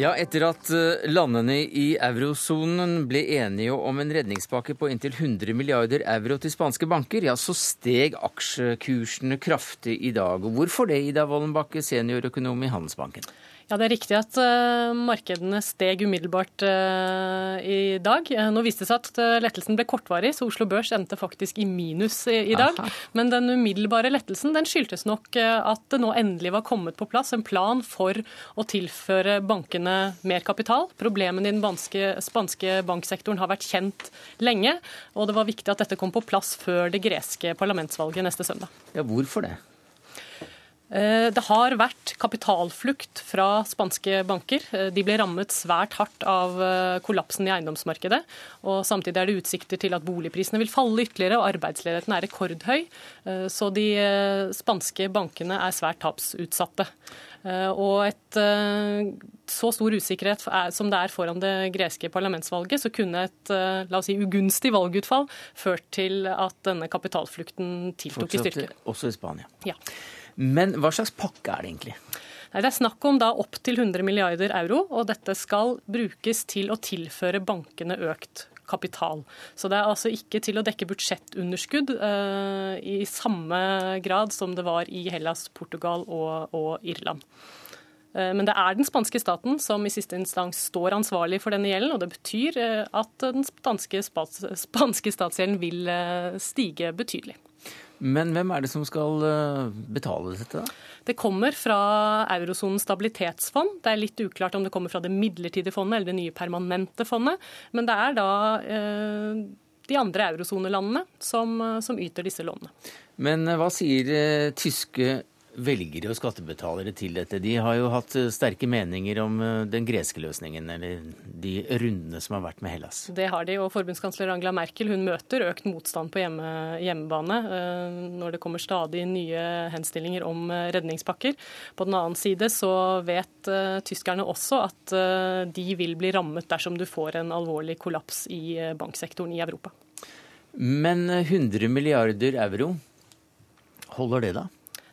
A: Ja, etter at eh, landene i eurosonen ble enige om en redningspakke på inntil 100 milliarder euro til spanske banker, ja, så steg aksjekursene kraftig i dag. Hvorfor det, Ida Wollenbakke, seniorøkonom i Handelsbanken?
I: Ja, Det er riktig at uh, markedene steg umiddelbart uh, i dag. Uh, nå viste det seg at lettelsen ble kortvarig, så Oslo Børs endte faktisk i minus i, i dag. Aha. Men den umiddelbare lettelsen den skyldtes nok at det nå endelig var kommet på plass en plan for å tilføre bankene mer kapital. Problemene i den banske, spanske banksektoren har vært kjent lenge, og det var viktig at dette kom på plass før det greske parlamentsvalget neste søndag.
A: Ja, Hvorfor det?
I: Eh, det har vært kapitalflukt fra spanske banker. Eh, de ble rammet svært hardt av eh, kollapsen i eiendomsmarkedet. og Samtidig er det utsikter til at boligprisene vil falle ytterligere, og arbeidsledigheten er rekordhøy. Så de spanske bankene er svært tapsutsatte. Og et så stor usikkerhet som det er foran det greske parlamentsvalget, så kunne et la oss si, ugunstig valgutfall ført til at denne kapitalflukten tiltok i styrke.
A: Også i Spania.
I: Ja.
A: Men hva slags pakke er det egentlig?
I: Det er snakk om da opptil 100 milliarder euro, og dette skal brukes til å tilføre bankene økt kapital. Så det er altså ikke til å dekke budsjettunderskudd uh, i samme grad som det var i Hellas, Portugal og, og Irland. Uh, men det er den spanske staten som i siste instans står ansvarlig for denne gjelden, og det betyr uh, at den spanske, spanske statsgjelden vil stige betydelig.
A: Men hvem er det som skal eh, betale dette? da?
I: Det kommer fra eurosonens stabilitetsfond. Det er litt uklart om det kommer fra det midlertidige fondet eller det nye permanente fondet. Men det er da eh, de andre eurosonelandene som, som yter disse lånene.
A: Men eh, hva sier eh, tyske velgere og skattebetalere til dette? De har jo hatt eh, sterke meninger om eh, den greske løsningen, eller de rundene som har vært med Hellas.
I: Det har de, og forbundskansler Angela Merkel hun møter økt motstand på hjemme, hjemmebane eh, når det kommer stadig nye henstillinger om redningspakker. På den annen side så vet tyskerne også at de vil bli rammet dersom du får en alvorlig kollaps i banksektoren i Europa.
A: Men 100 milliarder euro, holder det da?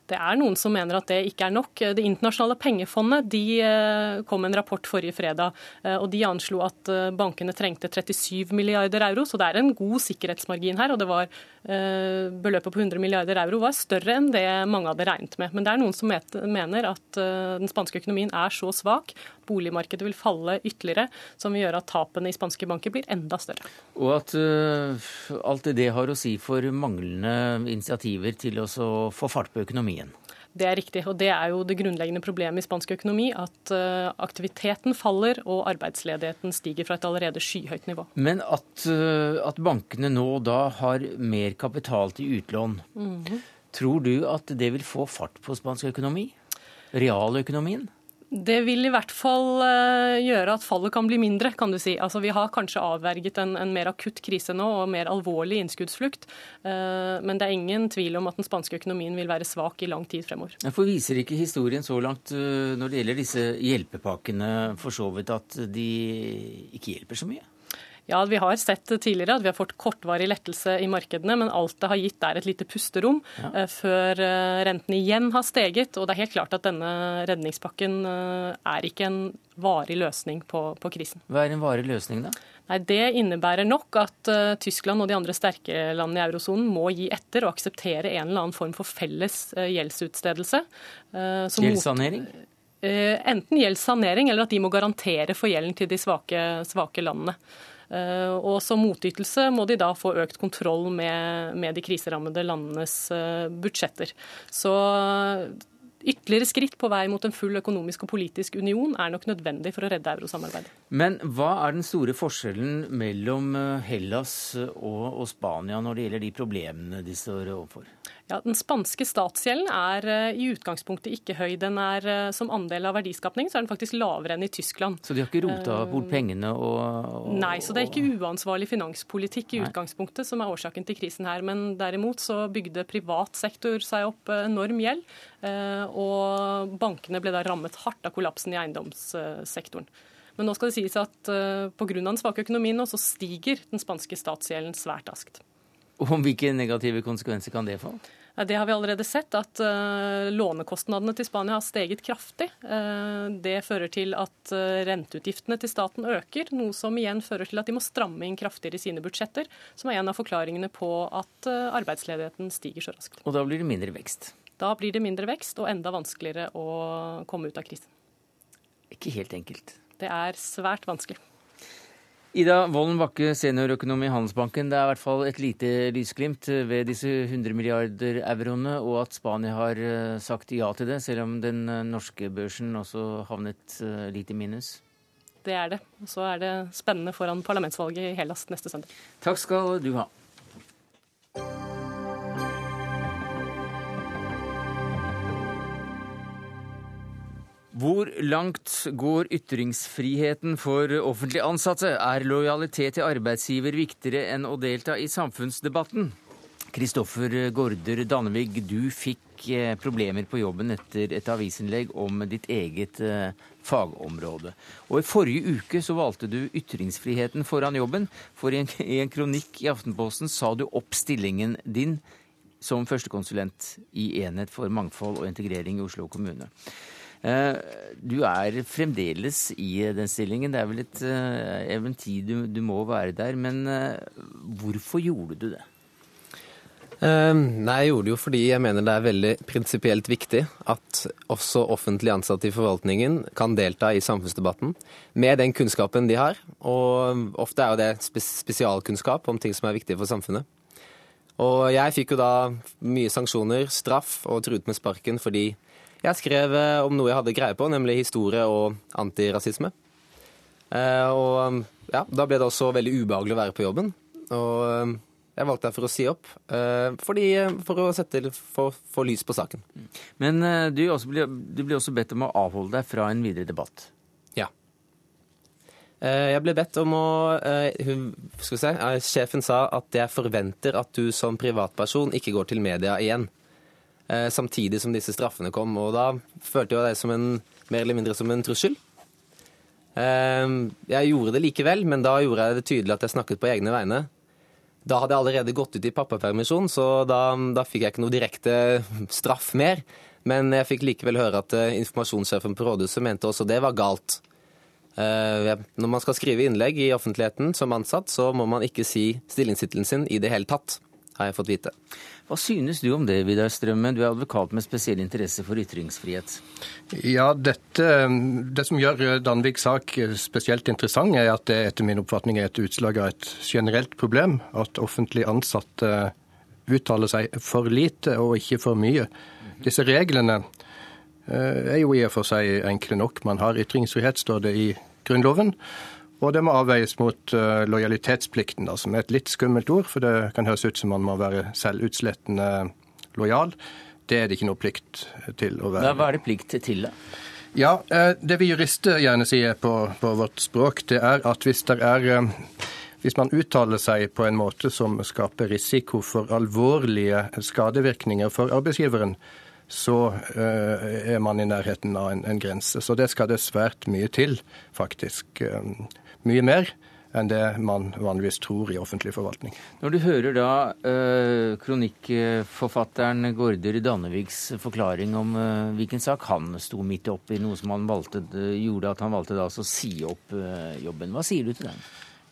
I: Det er noen som mener at det ikke er nok. Det internasjonale pengefondet de eh, kom med en rapport forrige fredag, eh, og de anslo at eh, bankene trengte 37 milliarder euro, så det er en god sikkerhetsmargin her. og det var Beløpet på 100 milliarder euro var større enn det mange hadde regnet med. Men det er noen som mener at den spanske økonomien er så svak, boligmarkedet vil falle ytterligere, som vil gjøre at tapene i spanske banker blir enda større.
A: Og at uh, alt det har å si for manglende initiativer til å få fart på økonomien.
I: Det er riktig, og det er jo det grunnleggende problemet i spansk økonomi. At uh, aktiviteten faller og arbeidsledigheten stiger fra et allerede skyhøyt nivå.
A: Men at, uh, at bankene nå da har mer kapital til utlån, mm -hmm. tror du at det vil få fart på spansk økonomi? Realøkonomien?
I: Det vil i hvert fall eh, gjøre at fallet kan bli mindre, kan du si. Altså, vi har kanskje avverget en, en mer akutt krise nå og mer alvorlig innskuddsflukt. Eh, men det er ingen tvil om at den spanske økonomien vil være svak i lang tid fremover.
A: For viser ikke historien så langt eh, når det gjelder disse hjelpepakkene for så vidt at de ikke hjelper så mye?
I: Ja, Vi har sett tidligere at vi har fått kortvarig lettelse i markedene, men alt det har gitt er et lite pusterom ja. Eh, før eh, renten igjen har steget. Og det er helt klart at denne redningspakken eh, er ikke en varig løsning på, på krisen.
A: Hva er en varig løsning, da?
I: Nei, Det innebærer nok at uh, Tyskland og de andre sterke landene i eurosonen må gi etter og akseptere en eller annen form for felles uh, gjeldsutstedelse.
A: Uh, Gjeldssanering?
I: enten gjeldssanering eller at de må garantere for gjelden til de svake, svake landene. Eh, og som motytelse må de da få økt kontroll med, med de kriserammede landenes eh, budsjetter. Så Ytterligere skritt på vei mot en full økonomisk og politisk union er nok nødvendig for å redde eurosamarbeidet.
A: Men hva er den store forskjellen mellom eh, Hellas og, og Spania når det gjelder de problemene de står overfor?
I: Ja, Den spanske statsgjelden er eh, i utgangspunktet ikke høy. Den er eh, Som andel av verdiskapning så er den faktisk lavere enn i Tyskland.
A: Så de har ikke rota bort pengene og, og,
I: Nei, så det er ikke uansvarlig finanspolitikk i utgangspunktet som er årsaken til krisen her. Men derimot så bygde privat sektor seg opp enorm gjeld. Eh, og bankene ble da rammet hardt av kollapsen i eiendomssektoren. Men nå skal det sies at eh, pga. den svake økonomien nå, så stiger den spanske statsgjelden svært raskt.
A: Og Hvilke negative konsekvenser kan det få?
I: Det har vi allerede sett, at uh, lånekostnadene til Spania har steget kraftig. Uh, det fører til at uh, renteutgiftene til staten øker, noe som igjen fører til at de må stramme inn kraftigere i sine budsjetter, som er en av forklaringene på at arbeidsledigheten stiger så raskt.
A: Og da blir det mindre vekst?
I: Da blir det mindre vekst og enda vanskeligere å komme ut av krisen.
A: Ikke helt enkelt.
I: Det er svært vanskelig.
A: Ida Wolden Bakke, seniorøkonom i Handelsbanken. Det er i hvert fall et lite lysglimt ved disse 100 milliarder euroene, og at Spania har eh, sagt ja til det, selv om den eh, norske børsen også havnet eh, litt i minus?
I: Det er det. Og så er det spennende foran parlamentsvalget i Hellas neste søndag.
A: Takk skal du ha. Hvor langt går ytringsfriheten for offentlig ansatte? Er lojalitet til arbeidsgiver viktigere enn å delta i samfunnsdebatten? Kristoffer Gaarder Dannevig, du fikk eh, problemer på jobben etter et avisinnlegg om ditt eget eh, fagområde. Og I forrige uke så valgte du ytringsfriheten foran jobben, for i en, i en kronikk i Aftenposten sa du opp stillingen din som førstekonsulent i Enhet for mangfold og integrering i Oslo kommune. Eh, du er fremdeles i den stillingen. Det er vel et eh, eventyr du, du må være der. Men eh, hvorfor gjorde du det?
J: Nei, Jeg gjorde det jo fordi jeg mener det er veldig prinsipielt viktig at også offentlig ansatte i forvaltningen kan delta i samfunnsdebatten med den kunnskapen de har. Og ofte er jo det spesialkunnskap om ting som er viktige for samfunnet. Og jeg fikk jo da mye sanksjoner, straff og truet med sparken fordi jeg skrev eh, om noe jeg hadde greie på, nemlig historie og antirasisme. Eh, og ja, da ble det også veldig ubehagelig å være på jobben. Og eh, jeg valgte derfor å si opp, fordi, for å sette, for, for lys på saken.
A: Men du, ble, du ble også bedt om å avholde deg fra en videre debatt?
J: Ja. Jeg ble bedt om å skal vi se, Sjefen sa at jeg forventer at du som privatperson ikke går til media igjen. Eh, samtidig som disse straffene kom. Og da følte jeg det som en, mer eller mindre som en trussel. Eh, jeg gjorde det likevel, men da gjorde jeg det tydelig at jeg snakket på egne vegne. Da hadde jeg allerede gått ut i pappapermisjon, så da, da fikk jeg ikke noe direkte straff mer. Men jeg fikk likevel høre at eh, informasjonssjefen på rådhuset mente også det var galt. Når man skal skrive innlegg i offentligheten som ansatt, så må man ikke si stillingstittelen sin i det hele tatt, har jeg fått vite.
A: Hva synes du om det, Vidar Strømmen? Du er advokat med spesiell interesse for ytringsfrihet.
K: Ja, dette, Det som gjør Danviks sak spesielt interessant, er at det etter min oppfatning er et utslag av et generelt problem. At offentlig ansatte uttaler seg for lite og ikke for mye. Disse reglene eh, er jo i og for seg enkle nok. Man har ytringsfrihet, står det i Grunnloven. Og det må avveies mot uh, lojalitetsplikten, da, som er et litt skummelt ord. For det kan høres ut som man må være selvutslettende lojal. Det er det ikke noe plikt til å være.
A: Hva er det plikt til, da?
K: Ja, det vi jurister gjerne sier på, på vårt språk, det er at hvis det er hvis man uttaler seg på en måte som skaper risiko for alvorlige skadevirkninger for arbeidsgiveren, så er man i nærheten av en, en, grense. Så det skal det svært mye til, faktisk. Mye mer enn det man vanligvis tror i offentlig forvaltning.
A: Når du hører da eh, kronikkforfatteren Gårder Danneviks forklaring om eh, hvilken sak han sto midt oppi, noe som han valgte, gjorde at han valgte da å si opp jobben, hva sier du til den?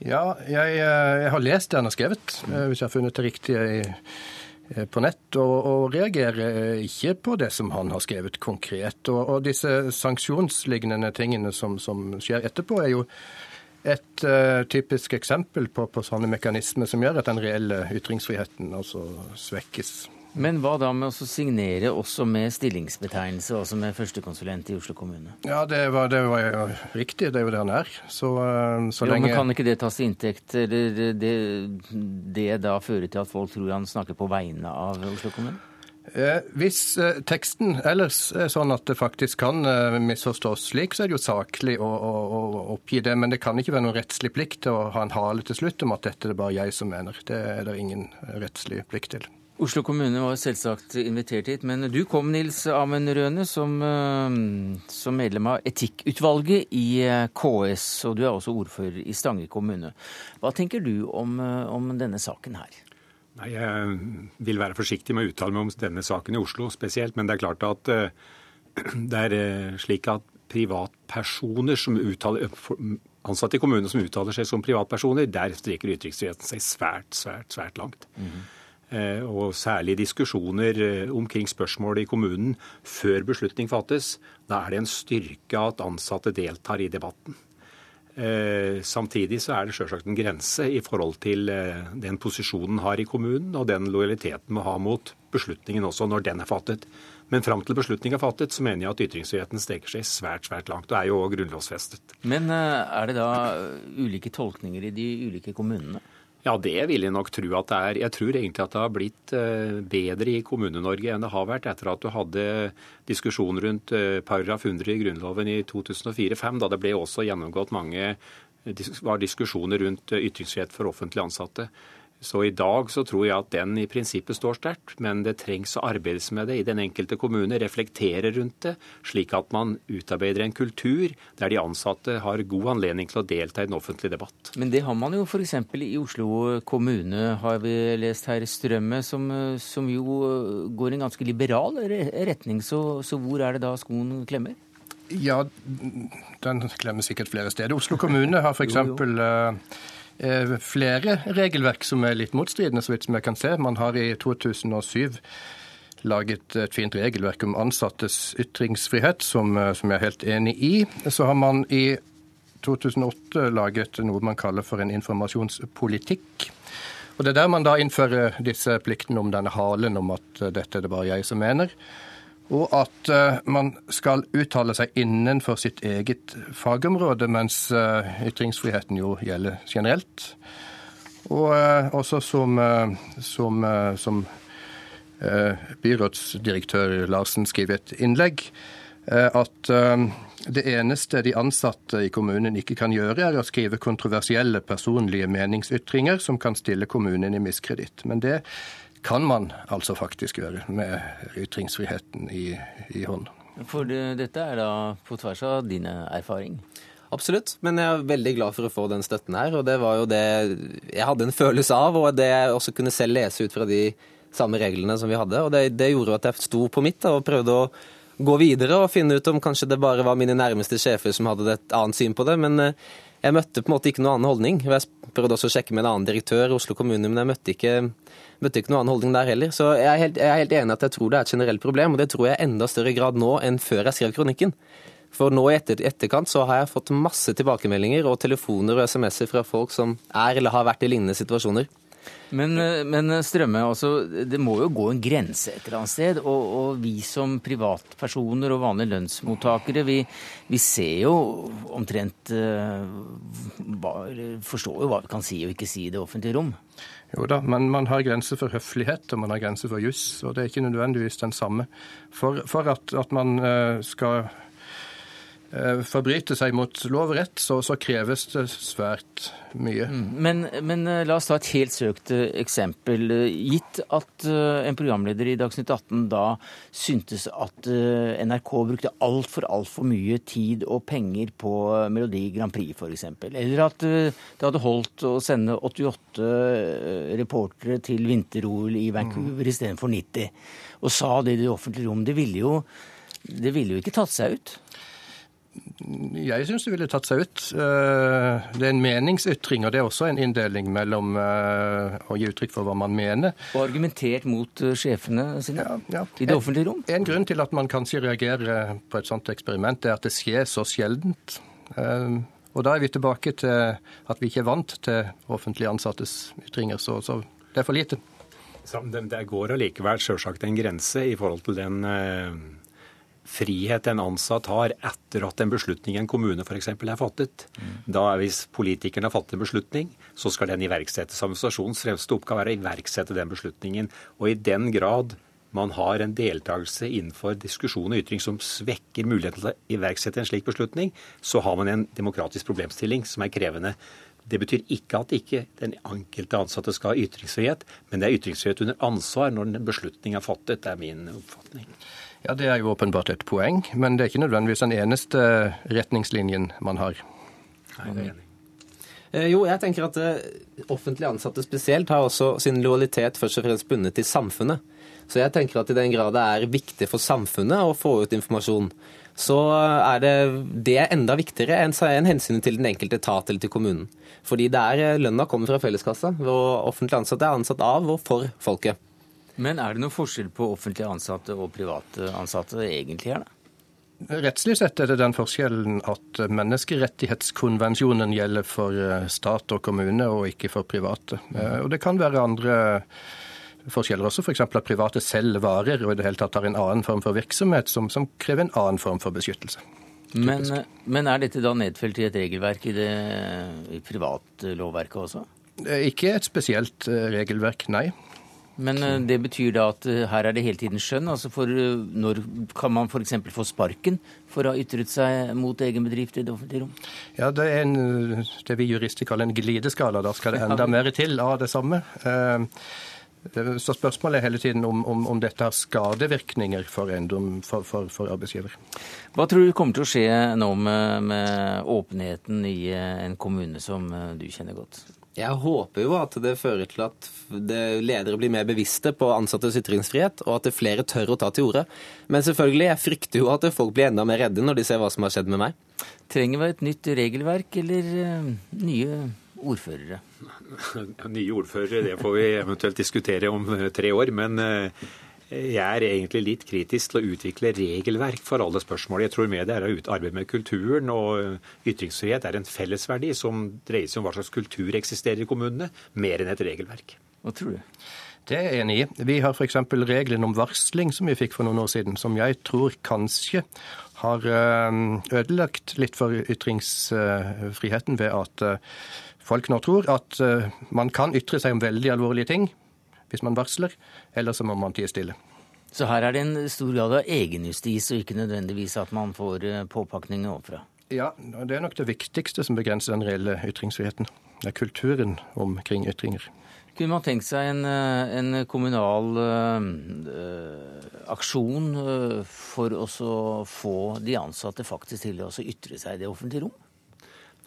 K: Ja, jeg, jeg, har lest det han har skrevet, hvis jeg har funnet det riktige på nett, og, og, reagerer ikke på det som han har skrevet konkret. Og, og disse sanksjonslignende tingene som, som, skjer etterpå, er jo et uh, typisk eksempel på, på sånne mekanismer som gjør at den reelle ytringsfriheten altså svekkes.
A: Men hva da med å signere også med stillingsbetegnelse, altså med førstekonsulent i Oslo kommune?
K: Ja, det var, det var jo riktig. Det er jo det han er. Så, eh, så
A: jo, lenge Men kan ikke det tas til inntekt, eller det, det da fører til at folk tror han snakker på vegne av Oslo kommune?
K: Eh, hvis eh, teksten ellers er sånn at det faktisk kan eh, misforstås slik, så er det jo saklig å, å, å, oppgi det. Men det kan ikke være noen rettslig plikt å ha en hale til slutt om at dette er det bare jeg som mener. Det er det ingen rettslig plikt til.
A: Oslo kommune var selvsagt invitert hit, men du kom, Nils Amund Røne, som, som, medlem av etikkutvalget i KS, og du er også ordfører i Stange kommune. Hva tenker du om, om denne saken her?
L: Nei, Jeg vil være forsiktig med å uttale meg om denne saken i Oslo spesielt, men det er klart at [CLEARS THROAT] det er slik at privatpersoner som uttaler ansatte i kommunene som uttaler seg som privatpersoner, der streker ytringsfriheten seg svært, svært, svært langt. Mm -hmm. Eh, og særlig diskusjoner eh, omkring spørsmål i kommunen før beslutning fattes. Da er det en styrke at ansatte deltar i debatten. Eh, samtidig så er det selvsagt en grense i forhold til den posisjonen har i kommunen, og den lojaliteten må ha mot beslutningen også når den er fattet. Men fram til beslutningen er fattet, så mener jeg at ytringsfriheten strekker seg svært svært langt, og er jo òg grunnlovsfestet.
A: Men er det da ulike tolkninger i de ulike kommunene?
L: Ja, det vil jeg nok tro at det er. Jeg tror egentlig at det har blitt eh, bedre i Kommune-Norge enn det har vært etter at du hadde diskusjon rundt eh, paragraf 100 i Grunnloven i 2004-2005, da det ble også gjennomgått mange var diskusjoner rundt eh, ytringsfrihet for offentlig ansatte. Så i dag så tror jeg at den i prinsippet står sterkt, men det trengs å arbeides med det i den enkelte kommune, reflektere rundt det, slik at man utarbeider en kultur der de ansatte har god anledning til å delta i den offentlige debatt.
A: Men det har man jo f.eks. i Oslo kommune, har vi lest her, Strømme, som, som jo går i en ganske liberal retning. Så, så hvor er det da skoen klemmer?
K: Ja, den klemmer sikkert flere steder. Oslo kommune har f.eks. Eh, flere regelverk som er litt motstridende, så vidt som jeg kan se. Man har i 2007 laget et fint regelverk om ansattes ytringsfrihet, som, eh, som jeg er helt enig i. Så har man i 2008 laget noe man kaller for en informasjonspolitikk. Og Det er der man da innfører disse pliktene om denne halen om at eh, dette er det bare jeg som mener og at uh, man skal uttale seg innenfor sitt eget fagområde, mens uh, ytringsfriheten jo gjelder generelt. Og uh, også som, som, som byrådsdirektør Larsen skriver et innlegg, at det eneste de ansatte i kommunen ikke kan gjøre, er å skrive kontroversielle personlige meningsytringer som kan stille kommunen i miskreditt. Men det kan man altså faktisk gjøre med ytringsfriheten i, i hånd.
A: For dette er da på tvers av dine erfaring?
J: Absolutt, men jeg er veldig glad for å få den støtten her. Og det var jo det jeg hadde en følelse av, og det jeg også kunne selv lese ut fra de samme reglene som vi hadde. Og det, det gjorde at jeg sto på mitt da, og prøvde å gå videre og finne ut om kanskje det bare var mine nærmeste sjefer som hadde et annet syn på det. Men eh, jeg møtte på en måte ikke noen annen holdning. Jeg prøvde også å sjekke med en annen direktør i Oslo kommune, men jeg møtte ikke møtte ikke noen annen holdning der heller. Så jeg er, helt, jeg er helt enig at jeg tror det er et generelt problem, og det tror jeg i enda større grad nå enn før jeg skrev kronikken. For nå i etter, etterkant så har jeg fått masse tilbakemeldinger og telefoner og SMS-er fra folk som er eller har vært i lignende situasjoner.
A: Men, men, Strømme, altså, det må jo gå en grense et eller annet sted. Og, og vi som privatpersoner og vanlige lønnsmottakere, vi, vi ser jo omtrent uh, Forstår jo hva vi kan si og ikke si i det offentlige rom.
K: Jo da, men man har grenser for høflighet og man har grenser for juss, og det er ikke nødvendigvis den samme. For, for at, at, man skal Eh, forbryter seg mot lov og rett, så, så kreves det svært mye. Mm.
A: Men, men, eh, la oss ta et helt søkt eh, eksempel. Gitt at en programleder i Dagsnytt 18 da syntes at NRK brukte altfor, altfor mye tid og penger på Melodi Grand Prix f.eks., eller at det hadde holdt å sende 88 reportere til vinter-OL i Vancouver mm. istedenfor 90, og sa det i det offentlige rom, det ville jo, det ville jo ikke tatt seg ut?
K: Jeg syns det ville tatt seg ut. Eh, det er en meningsytring, og det er også en inndeling mellom eh, å gi uttrykk for hva man mener.
A: Og argumentert mot eh, sjefene sine ja, ja. i det offentlige rom?
K: En, en grunn til at man kanskje reagerer på et sånt eksperiment, er at det skjer så sjeldent. Og da er vi tilbake til at vi ikke er vant til offentlig ansattes ytringer. Så, så det er for lite.
L: Det går allikevel selvsagt en grense i forhold til den frihet en ansatt har etter at en beslutning i en kommune f.eks. er fattet. Mm. Da Hvis politikerne har fattet en beslutning, så skal den iverksettes. Administrasjonens fremste oppgave er å iverksette den beslutningen. Og i den grad man har en deltakelse innenfor diskusjon og ytring som svekker muligheten til å iverksette en slik beslutning, så har man en demokratisk problemstilling som er krevende. Det betyr ikke at ikke den enkelte ansatte skal ha ytringsfrihet, men det er ytringsfrihet under ansvar når en beslutning er fattet. Det er min oppfatning.
K: Ja, Det er jo åpenbart et poeng, men det er ikke nødvendigvis den eneste retningslinjen man har.
J: Nei, det er. Eh, jo, jeg tenker at eh, offentlig ansatte spesielt har også sin lojalitet først og fremst bundet til samfunnet. Så jeg tenker at i den grad det er viktig for samfunnet å få ut informasjon, så er det, det er enda viktigere enn hensynet til den enkelte etat eller til kommunen. Fordi det er eh, lønna kommer fra felleskassa, og offentlig ansatte er ansatt av og for folket.
A: Men er det noen forskjell på offentlig ansatte og private ansatte egentlig her, da?
K: Rettslig sett er det den forskjellen at menneskerettighetskonvensjonen gjelder for eh, stat og kommune, og ikke for private. Eh, og det kan være andre forskjeller også, f.eks. For at private selv varer og i det hele tatt har en annen form for virksomhet som, som krever en annen form for beskyttelse.
A: Men, men, er dette da nedfelt i et regelverk i det i privatlovverket også?
K: Ikke et spesielt eh, regelverk, nei.
A: Men eh, det betyr da at eh, her er det hele tiden skjønn? altså for Når kan man f.eks. få sparken for å ha ytret seg mot egen bedrift i det offentlige rom?
K: Ja, Det er en, det vi jurister kaller en glideskala. Da skal det enda mer til av det samme. Så spørsmålet er hele tiden om, om, om dette har skadevirkninger for, endom, for, for, for, arbeidsgiver.
A: Hva tror du kommer til å skje nå med, med åpenheten i en kommune som du kjenner godt?
J: Jeg håper jo at det fører til at ledere blir mer bevisste på ansattes ytringsfrihet, og at flere tør å ta til orde. Men selvfølgelig, jeg frykter jo at folk blir enda mer redde når de ser hva som har skjedd med meg.
A: Trenger vi et nytt regelverk eller uh, nye ordførere? [LAUGHS]
L: Nye ordførere, det får vi eventuelt diskutere om tre år. Men uh, jeg er egentlig litt kritisk til å utvikle regelverk for alle spørsmål. Jeg tror media det er å arbeide med kulturen, og ytringsfrihet er en fellesverdi som dreier seg om hva slags kultur eksisterer i kommunene, mer enn et regelverk.
A: Hva tror du?
K: Det er jeg enig i. Vi har f.eks. reglene om varsling som vi fikk for noen år siden, som jeg tror kanskje har eh, ødelagt litt for ytringsfriheten ved at eh, folk nå tror at man kan ytre seg om veldig alvorlige ting hvis man varsler, eller så må man tie stille.
A: Så her er det en stor grad av egenjustis, og ikke nødvendigvis at man får påpakninger påpakning overfra?
K: Ja, det er nok det viktigste som begrenser den reelle ytringsfriheten. Det er kulturen omkring ytringer.
A: Kunne man tenkt seg en, eh, en kommunal øh, aksjon for å få de ansatte faktisk til å ytre seg i det offentlige rom?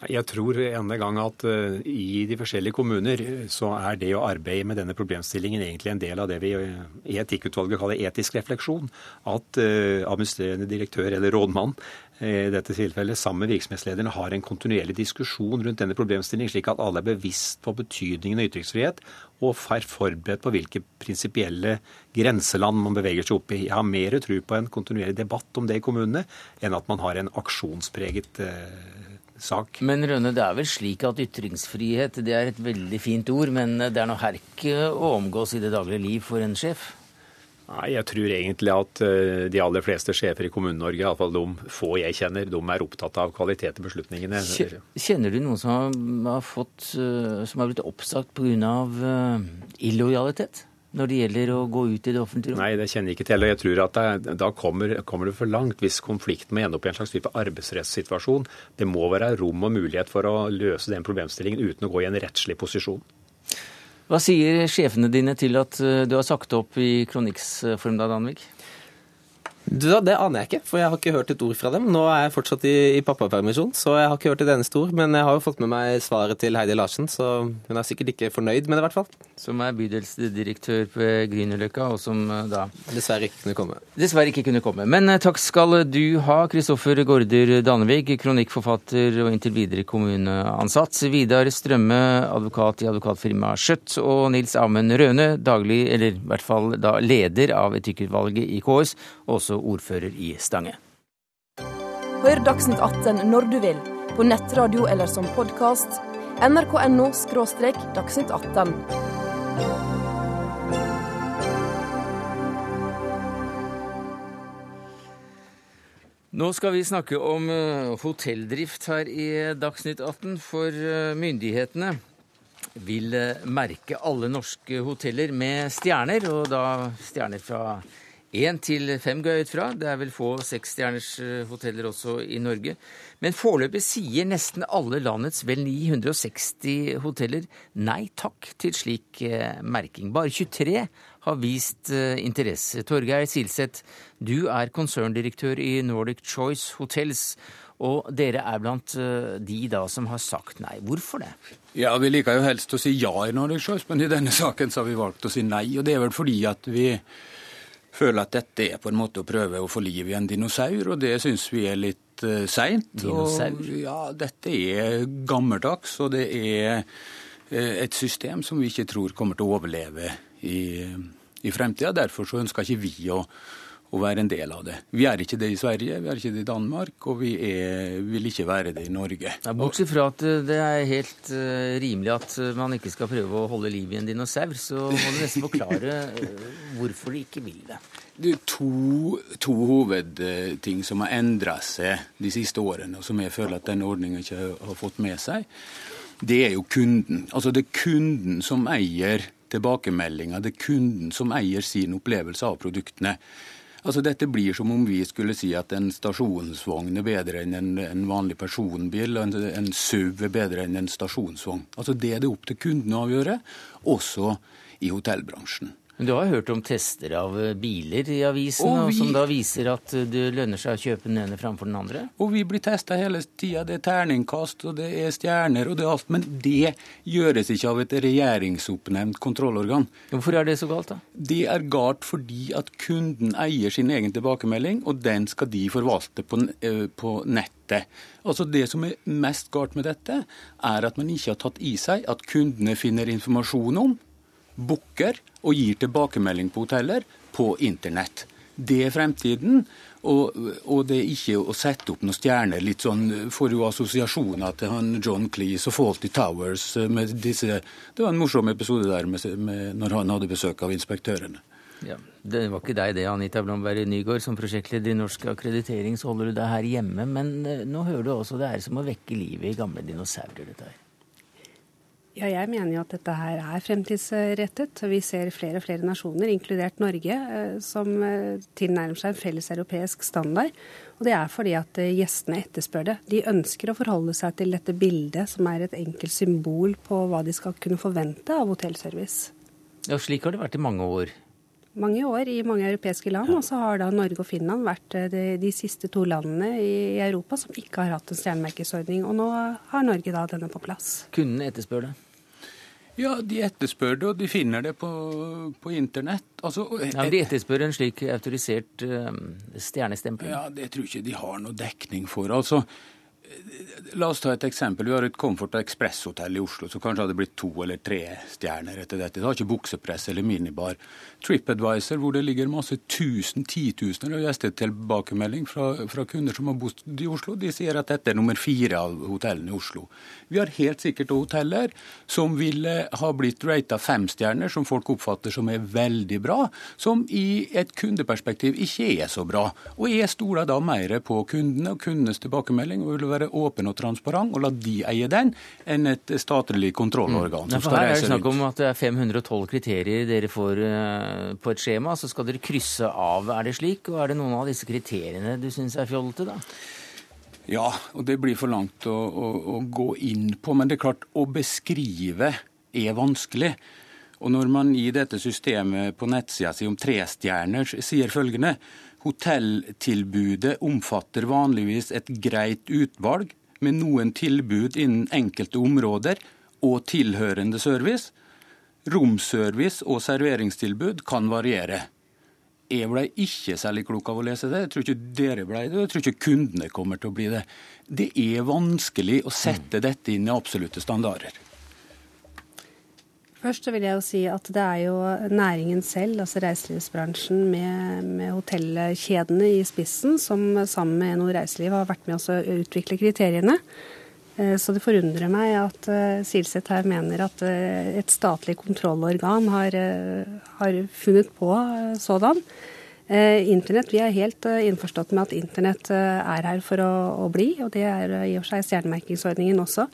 L: Jeg tror en gang at uh, i de forskjellige kommuner så er det å arbeide med denne problemstillingen egentlig en del av det vi i Etikkutvalget kaller etisk refleksjon. At administrerende direktør eller rådmann i dette tilfellet sammen med virksomhetslederne har en kontinuerlig diskusjon rundt denne problemstillingen, slik at alle er bevisst på betydningen av ytringsfrihet og er forberedt på hvilke prinsipielle grenseland man beveger seg opp i. Jeg har mer tro på en kontinuerlig debatt om det i kommunene enn at man har en aksjonspreget uh, sak.
A: Men Rønne, det er vel slik at ytringsfrihet det er et veldig fint ord, men det er noe herk å omgås i det daglige liv for en sjef?
L: Nei, Jeg tror egentlig at eh, de aller fleste sjefer i Kommune-Norge, iallfall de få jeg kjenner, de er opptatt av kvalitet i beslutningene.
A: Kjenner du noen som har, fått, eh, som har blitt oppsagt pga. Uh, illojalitet? Når det gjelder å gå ut i det offentlige rom?
L: Nei, det kjenner jeg ikke til. og jeg tror at det, Da kommer, kommer, det for langt hvis konflikten må ende opp i en slags type arbeidsrettssituasjon. Det må være rom og mulighet for å løse den problemstillingen uten å gå i en rettslig posisjon.
A: Hva sier sjefene dine til at eh, du har sagt opp i kronikkform, da, Danvik?
J: Du, Det aner jeg ikke, for jeg har ikke hørt et ord fra dem. Nå er jeg fortsatt i, i pappapermisjon, så jeg har ikke hørt et eneste ord. Men jeg har jo fått med meg svaret til Heidi Larsen, så hun er sikkert ikke fornøyd med det, i hvert fall.
A: Som er bydelsdirektør på Grünerløkka, og som eh, da
J: Dessverre ikke kunne komme.
A: Dessverre ikke kunne komme. Men eh, takk skal du ha, Kristoffer Gaarder Danevig, kronikkforfatter og inntil videre kommuneansatt. Vidar Strømme, advokat i advokatfirmaet Skjøtt, og Nils Amund Røne, daglig, eller i hvert fall da leder av etikkutvalget i KS, og ordfører i Stange.
M: Hør Dagsnytt 18 når du vil, på nettradio eller som podkast. nrk.no – dagsnytt 18.
A: Nå skal vi snakke om eh, hotelldrift her i Dagsnytt 18, for eh, myndighetene vil eh, merke alle norske hoteller med stjerner, og da stjerner fra én til fem går jeg ut fra. Det er vel få seksstjerners hoteller også i Norge. Men foreløpig sier nesten alle landets vel 960 hoteller nei takk til slik merking. Bare 23 har vist interesse. Torgeir Silseth, du er konserndirektør i Nordic Choice Hotels. Og dere er blant de da som har sagt nei. Hvorfor det?
N: Ja, Vi liker jo helst å si ja i Nordic Choice, men i denne saken så har vi valgt å si nei. Og det er vel fordi at vi føler at dette er på en måte å prøve å få liv i en dinosaur, og det syns vi er litt uh, seint. Ja, dette er gammeldags, og det er uh, et system som vi ikke tror kommer til å overleve i, i fremtida. Derfor så ønsker ikke vi å, å være en del av det. Vi er ikke det i Sverige, vi er ikke det i Danmark, og vi er, vil ikke være det i Norge.
A: Ja, Bortsett fra at det er helt uh, rimelig at man ikke skal prøve å holde liv i en dinosaur, så må du nesten forklare uh, hvorfor de ikke vil det.
N: Det er to, to hovedting som har endra seg de siste årene, og som jeg føler at denne ordningen ikke har fått med seg. Det er jo kunden. Altså det er kunden som eier tilbakemeldinga. Det er kunden som eier sin opplevelse av produktene. Altså Dette blir som om vi skulle si at en stasjonsvogn er bedre enn en, en vanlig personbil, og en, en SUV er bedre enn en stasjonsvogn. Altså Det er det opp til kunden å avgjøre, også i hotellbransjen.
A: Men Du har hørt om tester av biler i avisen,
N: vi-
A: som da viser at det lønner seg å kjøpe den ene framfor den andre?
N: Og vi blir testa hele tida. Det er terningkast, og det er stjerner, og det er alt. Men det gjøres ikke av et regjeringsoppnevnt kontrollorgan.
A: Hvorfor er det så galt, da?
N: Det er galt fordi at kunden eier sin egen tilbakemelding, og den skal de forvalte på, eh, på nettet. Altså Det som er mest galt med dette, er at man ikke har tatt i seg at kundene finner informasjon om, booker og gir tilbakemelding på hoteller på internett. Det er fremtiden, og, og det er ikke å sette opp noen stjerner. litt sånn, Får jo assosiasjoner til han John Cleese og Faulty Towers. med disse, Det var en morsom episode der med, med, når han hadde besøk av inspektørene.
A: Ja, Det var ikke deg det, Anita Blomberg Nygaard. Som prosjektleder i Norsk akkreditering så holder du deg her hjemme. Men eh, nå hører du også det er som å vekke livet i gamle dinosaurer, dette her.
O: Ja, jeg mener jo at dette her er fremtidsrettet. Vi ser flere og flere nasjoner, inkludert Norge, eh, som eh, tilnærmer seg en felles europeisk standard. Og det er fordi at eh, gjestene etterspør det. De ønsker å forholde seg til dette bildet, som er et enkelt symbol på hva de skal kunne forvente av hotellservice.
A: Ja, Slik har det vært i mange år.
O: Mange år i mange europeiske land, og så har da Norge og Finland vært de, de siste to landene i Europa som ikke har hatt en stjernemerkesordning. Og nå har Norge da denne på plass.
A: Kundene etterspør det.
N: Ja, de etterspør det, og de finner det på, på internett. Altså,
A: Ja, de etterspør en slik autorisert uh, stjernestempel?
N: Ja, Det tror jeg ikke de har noe dekning for. altså. La oss ta et eksempel. Vi har et Comfort Express-hotell i Oslo som kanskje hadde blitt to eller tre stjerner etter dette. Det har ikke buksepress eller minibar. TripAdvisor, hvor det ligger masse tusen, titusener av gjestetilbakemelding fra, fra kunder som har bodd i Oslo, de sier at dette er nummer fire av hotellene i Oslo. Vi har helt sikkert hoteller som ville ha blitt rata fem stjerner, som folk oppfatter som er veldig bra, som i et kundeperspektiv ikke er så bra. Og jeg stoler da mer på kundene og kundenes tilbakemelding og vil være være åpen og transparent og la de eie den, enn et statlig kontrollorgan.
A: Mm. Ja, for her er det snakk om at det er 512 kriterier dere får uh, på et skjema. Så skal dere krysse av, er det slik? Og er det noen av disse kriteriene du syns er fjollete, da?
N: Ja, og det blir for langt å, å, å gå inn på. Men det er klart, å beskrive er vanskelig. Og når man i dette systemet på nettsida si om tre stjerner sier følgende Hotelltilbudet omfatter vanligvis et greit utvalg med noen tilbud innen enkelte områder og tilhørende service. Romservice og serveringstilbud kan variere. Jeg ble ikke særlig klok av å lese det. Jeg tror ikke dere ble det, og jeg tror ikke kundene kommer til å bli det. Det er vanskelig å sette dette inn i absolutte standarder.
O: Først vil jeg jo si at det er jo næringen selv, altså reiselivsbransjen med, med hotellkjedene i spissen, som sammen med NHO Reiseliv har vært med oss å utvikle kriteriene. Eh, så det forundrer meg at uh, Silseth her mener at uh, et statlig kontrollorgan har, har funnet på sådan. Internett, Vi er helt innforstått med at internett er her for å, å bli, og det er i og for seg stjernemerkingsordningen også.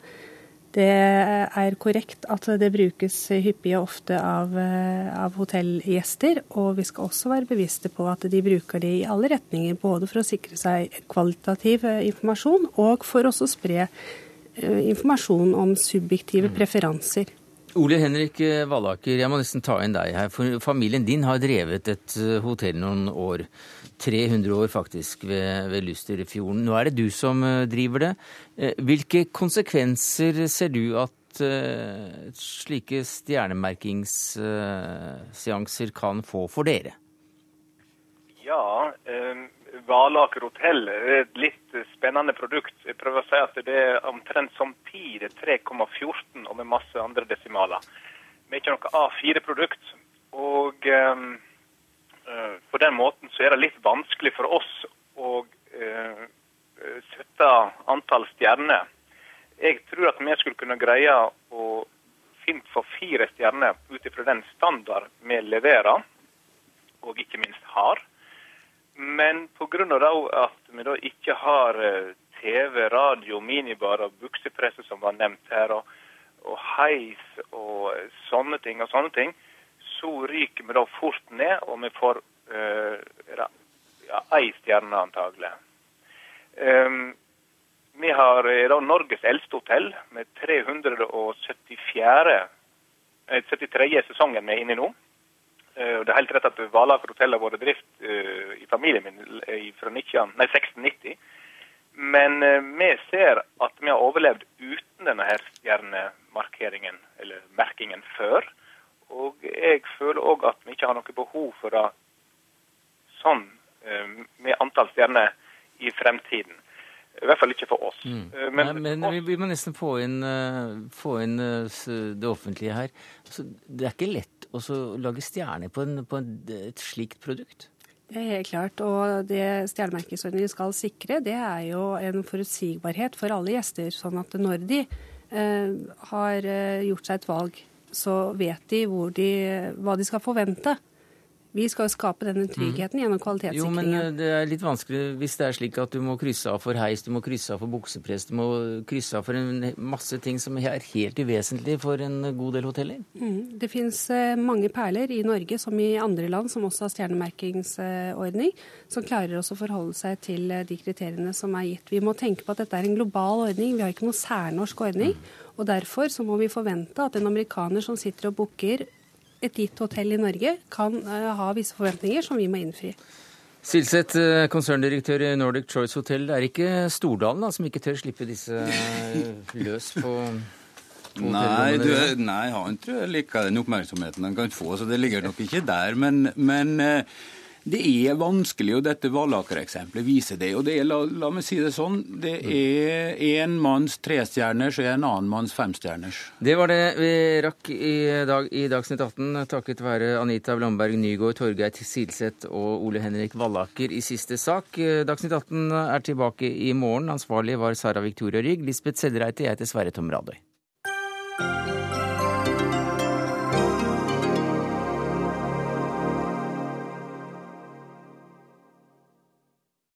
O: Det er korrekt at det brukes hyppig og ofte av, eh, av, hotellgjester. Og vi skal også være bevisste på at de bruker det i alle retninger. Både for å sikre seg kvalitativ eh, informasjon, og for også å spre eh, informasjon om subjektive preferanser.
A: Ole Henrik Vallaker, jeg må nesten ta inn deg her. For familien din har drevet et hotell noen år. 300 år faktisk ved, ved Lusterfjorden. Nå er det du som eh, driver det. Eh, hvilke konsekvenser ser du at slike stjernemerkingsseanser kan få for dere?
P: Ja, uh, Valaker hotell er et litt spennende produkt. Jeg prøver å si at det er omtrent som pi, det er 3,14 og med masse andre desimaler. Vi er ikke noe A4-produkt. Og um, på den måten så er det litt vanskelig for oss å eh, sette antall stjerner. Jeg tror at vi skulle kunne greie å finne for fire stjerner ut ifra den standard vi leverer, og ikke minst har. Men pga. at vi da ikke har eh, TV, radio, minibar og buksepresse, som var nevnt her, og, og heis og sånne ting, og sånne ting, så ryker vi da fort ned, og vi får uh, ja, ei stjerne antagelig. Um, vi har da Norges eldste hotell med 374. 73. Eh, sesongen vi er inne i nå. Uh, det er helt rett at Valaker hotell har vært i drift uh, i familien min fra 1690. Men vi ser at vi har overlevd uten denne her stjernemarkeringen, eller merkingen, før. Og jeg føler òg at vi ikke har noe behov for det sånn eh, med antall stjerner i fremtiden. I hvert fall ikke for oss. Mm.
A: Eh, men, Nei, men vi, vi, må nesten få inn, eh, få inn det offentlige her. Altså, det er ikke lett å lage stjerner på, en, på en, et slikt produkt?
O: Det er helt klart. Og det stjernemerkesordningen skal sikre, det er jo en forutsigbarhet for alle gjester. Sånn at når de eh, har gjort seg et valg så vet de, de hva de skal forvente. Vi skal jo skape denne mm. tryggheten gjennom kvalitetssikringen.
A: Jo, men eh, det er litt vanskelig hvis det er slik at du må krysse av for heis, du må krysse av for buksepress, du må krysse av for en masse ting som er helt uvesentlig for en god del hoteller.
O: Mm. Det finnes eh, mange perler i Norge som i andre land som også har stjernemerkingsordning, som klarer også å forholde seg til eh, de kriteriene som er gitt. Vi må tenke på at dette er en global ordning, vi har ikke noe særnorsk ordning. Mm. Og Derfor så må vi forvente at en amerikaner som sitter og booker et gitt hotell i Norge, kan uh, ha visse forventninger som vi må innfri.
A: Silseth, eh, konserndirektør i Nordic Choice Hotel. Det er ikke Stordalen da, som ikke tør slippe disse eh, løs på
N: Nei, du, nei, han tror jeg liker den oppmerksomheten han kan få, så det ligger nok ikke der. Men, men det er vanskelig, og dette Vallaker-eksempelet viser det. og det er, la, la, meg si det sånn, det er en manns trestjerners og en annen manns femstjerners.
A: Det var det vi rakk i dag i Dagsnytt 18, takket være Anita Blomberg Nygaard, Torgeir Silseth og Ole Henrik Vallaker i siste sak. Dagsnytt 18 er tilbake i morgen. Ansvarlig var Sara Victoria Rygg. Lisbeth Sellereite, jeg heter Sverre Tom Radøy.